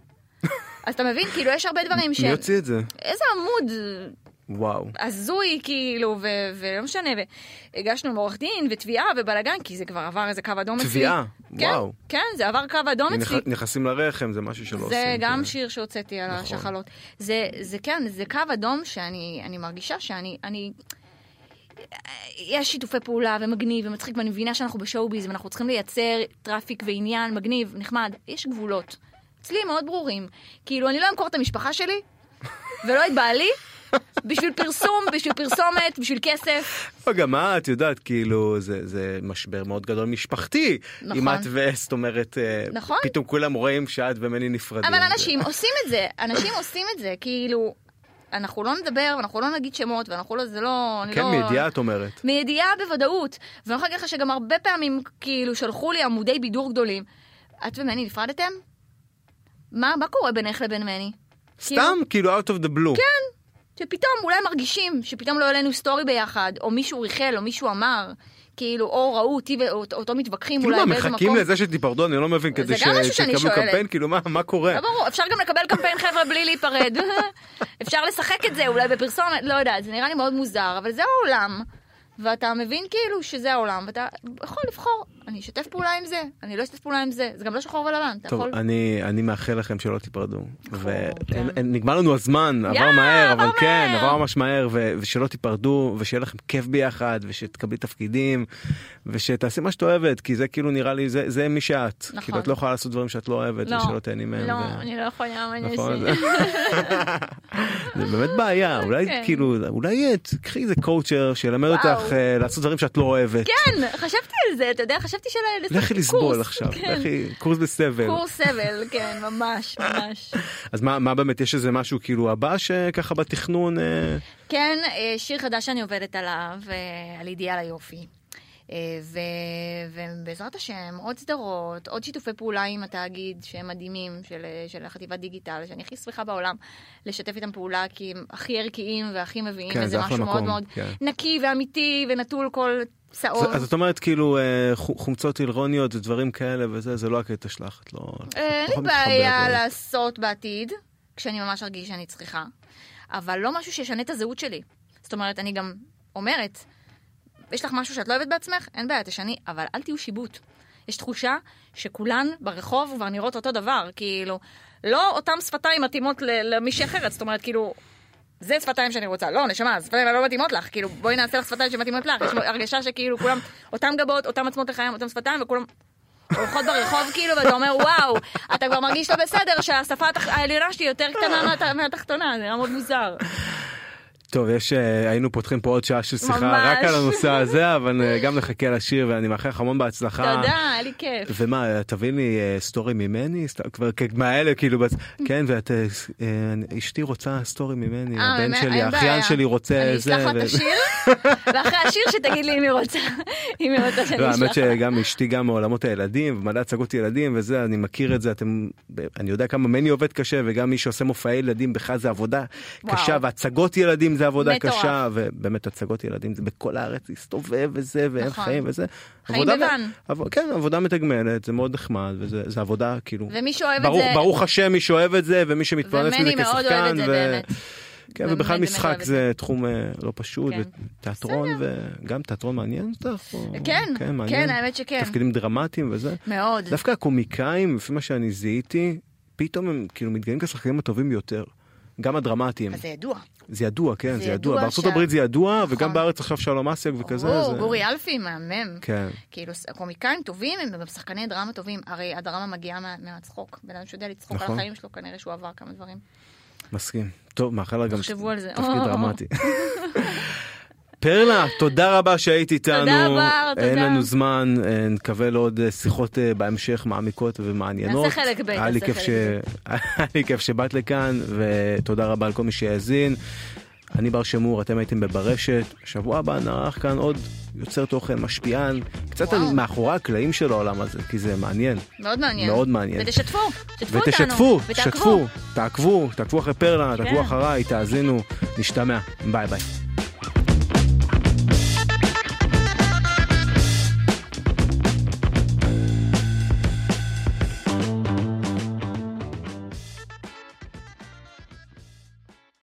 אז אתה מבין, כאילו יש הרבה דברים ש... מי הוציא את זה? איזה עמוד וואו. הזוי כאילו, ו- ולא משנה, והגשנו לעורך דין ותביעה ובלאגן, כי זה כבר עבר איזה קו אדום אצלי. תביעה? כן, וואו. כן, זה עבר קו אדום אצלי. נכנסים לרחם זה משהו שלא עושים. זה גם כן. שיר שהוצאתי על נכון. השחלות. זה, זה כן, זה קו אדום שאני אני מרגישה שאני... אני... יש שיתופי פעולה ומגניב ומצחיק ואני מבינה שאנחנו ב show-biz ואנחנו צריכים לייצר traffic ועניין מגניב, נחמד. יש גבולות. אצלי הם מאוד ברורים. כאילו, אני לא אמכור את המשפחה שלי ולא את בעלי בשביל פרסום, בשביל פרסומת, בשביל כסף. אבל גם את יודעת כאילו זה זה משבר מאוד גדול משפחתי. נכון. אם את וזאת אומרת אה, נכון. פתאום כולם רואים שאת ומני נפרדים. אבל אנשים עושים את זה, אנשים עושים את זה, כאילו, אנחנו לא נדבר ואנחנו לא נגיד שמות ואנחנו לא, זה לא, כן לא... מידיעה את אומרת. מידיעה בוודאות. ואני יכולה להגיד לך שגם הרבה פעמים, כאילו, שלחו לי עמודי בידור גדולים. את ומני נפרדתם? מה, מה קורה בינך לבין מני? סתם כאילו out of the blue. כן, שפתאום אולי מרגישים שפתאום לא העלינו סטורי ביחד, או מישהו ריחל, או מישהו אמר, כאילו, או ראו אותי ואותו מתווכחים כאילו אולי מה באיזה מחכים מקום. לזה שתיפרדו אני לא מבין כדי שיקבלו. קמפיין כאילו מה מה קורה. לא ברור, אפשר גם לקבל קמפיין חבר'ה בלי להיפרד. אפשר לשחק את זה אולי בפרסומת, לא יודעת, זה נראה לי מאוד מוזר, אבל זה העולם. ואתה מבין כאילו שזה העולם, ואתה יכול לבחור, אני אשתף פעולה עם זה, אני לא אשתף פעולה עם זה, זה גם לא שחור ולבן, אתה טוב, יכול... אני אני מאחל לכם שלא תיפרדו. כן. ונגמר לנו הזמן, עבר מהר, אבל כן. עבר ממש מהר, ו- ושלא תיפרדו, ושיהיה לכם כיף ביחד, ושתקבלי תפקידים, ושתעשי מה שאת אוהבת, כי זה כאילו נראה לי, זה- זה מי שאת. נכון. כאילו את לא יכולה לעשות דברים שאת לא אוהבת, לא, ושלא תהני מהם. לא, אני לא יכולה, מה אני נכון? זה באמת בעיה, אולי כן. כאילו, אולי את- קחי איזה קואוצ'ר שילמד. אותך אה, לעשות דברים שאת לא אוהבת. כן, חשבתי על זה, אתה יודע, חשבתי של... לכי לסבול עכשיו, כן. לכי קורס בסבל. קורס סבל, כן, ממש, ממש. אז מה מה באמת, יש איזה משהו כאילו הבא שככה בתכנון? אה, כן, אה, שיר חדש שאני עובדת עליו, אה, על אידיאל היופי. אה, ו... ובעזרת השם, עוד סדרות, עוד שיתופי פעולה עם התאגיד שהם מדהימים, של, של החטיבת דיגיטל, שאני הכי שמחה בעולם לשתף איתם פעולה, כי הם הכי ערכיים והכי מביאים כן, איזה זה אחלה משהו מאוד מקום, מאוד כן. נקי ואמיתי ונטול כל צהוב. אז את אומרת כאילו אה, חו- חומצות הילרוניות ודברים כאלה וזה, זה לא הקטע שלך, את לא... אה, אין לי בעיה. לעשות בעתיד, כשאני ממש ארגיש שאני צריכה, אבל לא משהו שישנה את הזהות שלי. זאת אומרת, אני גם אומרת, יש לך משהו שאת לא אוהבת בעצמך? אין בעיה, תשני, אבל אל תהיו שיבוט. יש תחושה שכולן ברחוב כבר נראות אותו דבר, כאילו, לא אותם שפתיים מתאימות למישהי אחרת, זאת אומרת, כאילו, זה שפתיים שאני רוצה. לא, נשמה, השפתיים האלה לא מתאימות לך, כאילו, בואי נעשה לך שפתיים שמתאימות לך. יש הרגשה שכאילו כולם, אותם גבות, אותם עצמות לחיים, אותם שפתיים, וכולם הולכות ברחוב כאילו, ואתה אומר, וואו, אתה כבר מרגיש לא בסדר שהשפה העליונה שלי יותר קטנה מהת- מהתחתונה, זה היה מאוד מוזר. טוב, יש, אה, היינו פותחים פה עוד שעה של שיחה ממש. רק על הנושא הזה, אבל אה, גם נחכה לשיר ואני מאחל לך המון בהצלחה. תודה, היה לי כיף. ומה, תביא לי אה, סטורי ממני? כבר מהאלה כאילו, כן, ואת, אשתי רוצה סטורי ממני, הבן? שלי, האחיין. שלי רוצה אני זה. אשלח לה את ו- השיר, ואחרי השיר שתגיד לי אם היא רוצה, אם היא רוצה שאני לא, אשלח האמת לה. שגם אשתי גם מעולמות הילדים ומלא הצגות ילדים וזה אני מכיר את זה אתם אני יודע כמה מני עובד קשה וגם מי שעושה מופעי ילדים בכלל זה עבודה. קשה והצגות ילדים זה עבודה מטורף. קשה ובאמת הצגות ילדים זה בכל הארץ להסתובב וזה ואין נכון. חיים וזה. חיים בוואן. עב- כן עבודה מתגמלת זה מאוד נחמד וזה זה עבודה כאילו ומי שאוהב את ברוך, זה, ברוך השם מי שאוהב את זה ומי שמתפרנס מזה כשחקן את ו-. כן, ובכלל משחק את זה תחום אה, לא פשוט, כן. ותיאטרון, וגם תיאטרון מעניין אותך? או- כן, מעניין? כן, האמת שכן. תפקידים דרמטיים וזה. מאוד. דווקא הקומיקאים, לפי מה שאני זיהיתי, פתאום הם כאילו מתגלים כשחקנים הטובים ביותר. גם הדרמטיים. אז זה ידוע. זה ידוע, כן, זה זה ידוע. ידוע בארצות הברית זה ידוע, וגם נכון. בארץ עכשיו שלום אסיאג וכזה. או, זה- גורי אלפי, מהמם. כן. כאילו, קומיקאים טובים הם גם שחקני דרמה טובים. הרי הדרמה מגיעה מה- מהצחוק. בן אדם שיודע לצחוק על נכון. החיים שלו, כנראה שהוא עבר כמה דברים. מסכים. טוב, מאחל לה גם על. תפקיד דרמטי. פרלה, תודה רבה שהיית איתנו. תודה, אין תודה. לנו זמן, אה, נקווה לעוד אה, שיחות אה, בהמשך מעמיקות ומעניינות. נעשה חלק ב', נעשה חלק ש- היה לי כיף שבאת לכאן, ותודה רבה על כל מי שהאזין. אני בר שמור, אתם הייתם בברשת. שבוע הבא נערך כאן עוד יוצר תוכן משפיען, קצת על וואו. מאחורי הקלעים של העולם הזה, כי זה מעניין. מאוד מעניין. מאוד מעניין. ותשתפו, שתפו אותנו. ותשתפו. שתפו, תעקבו, תעקבו אחרי פרלה, תעקבו כן. אחריי, תאזינו, נשתמע, ביי ביי.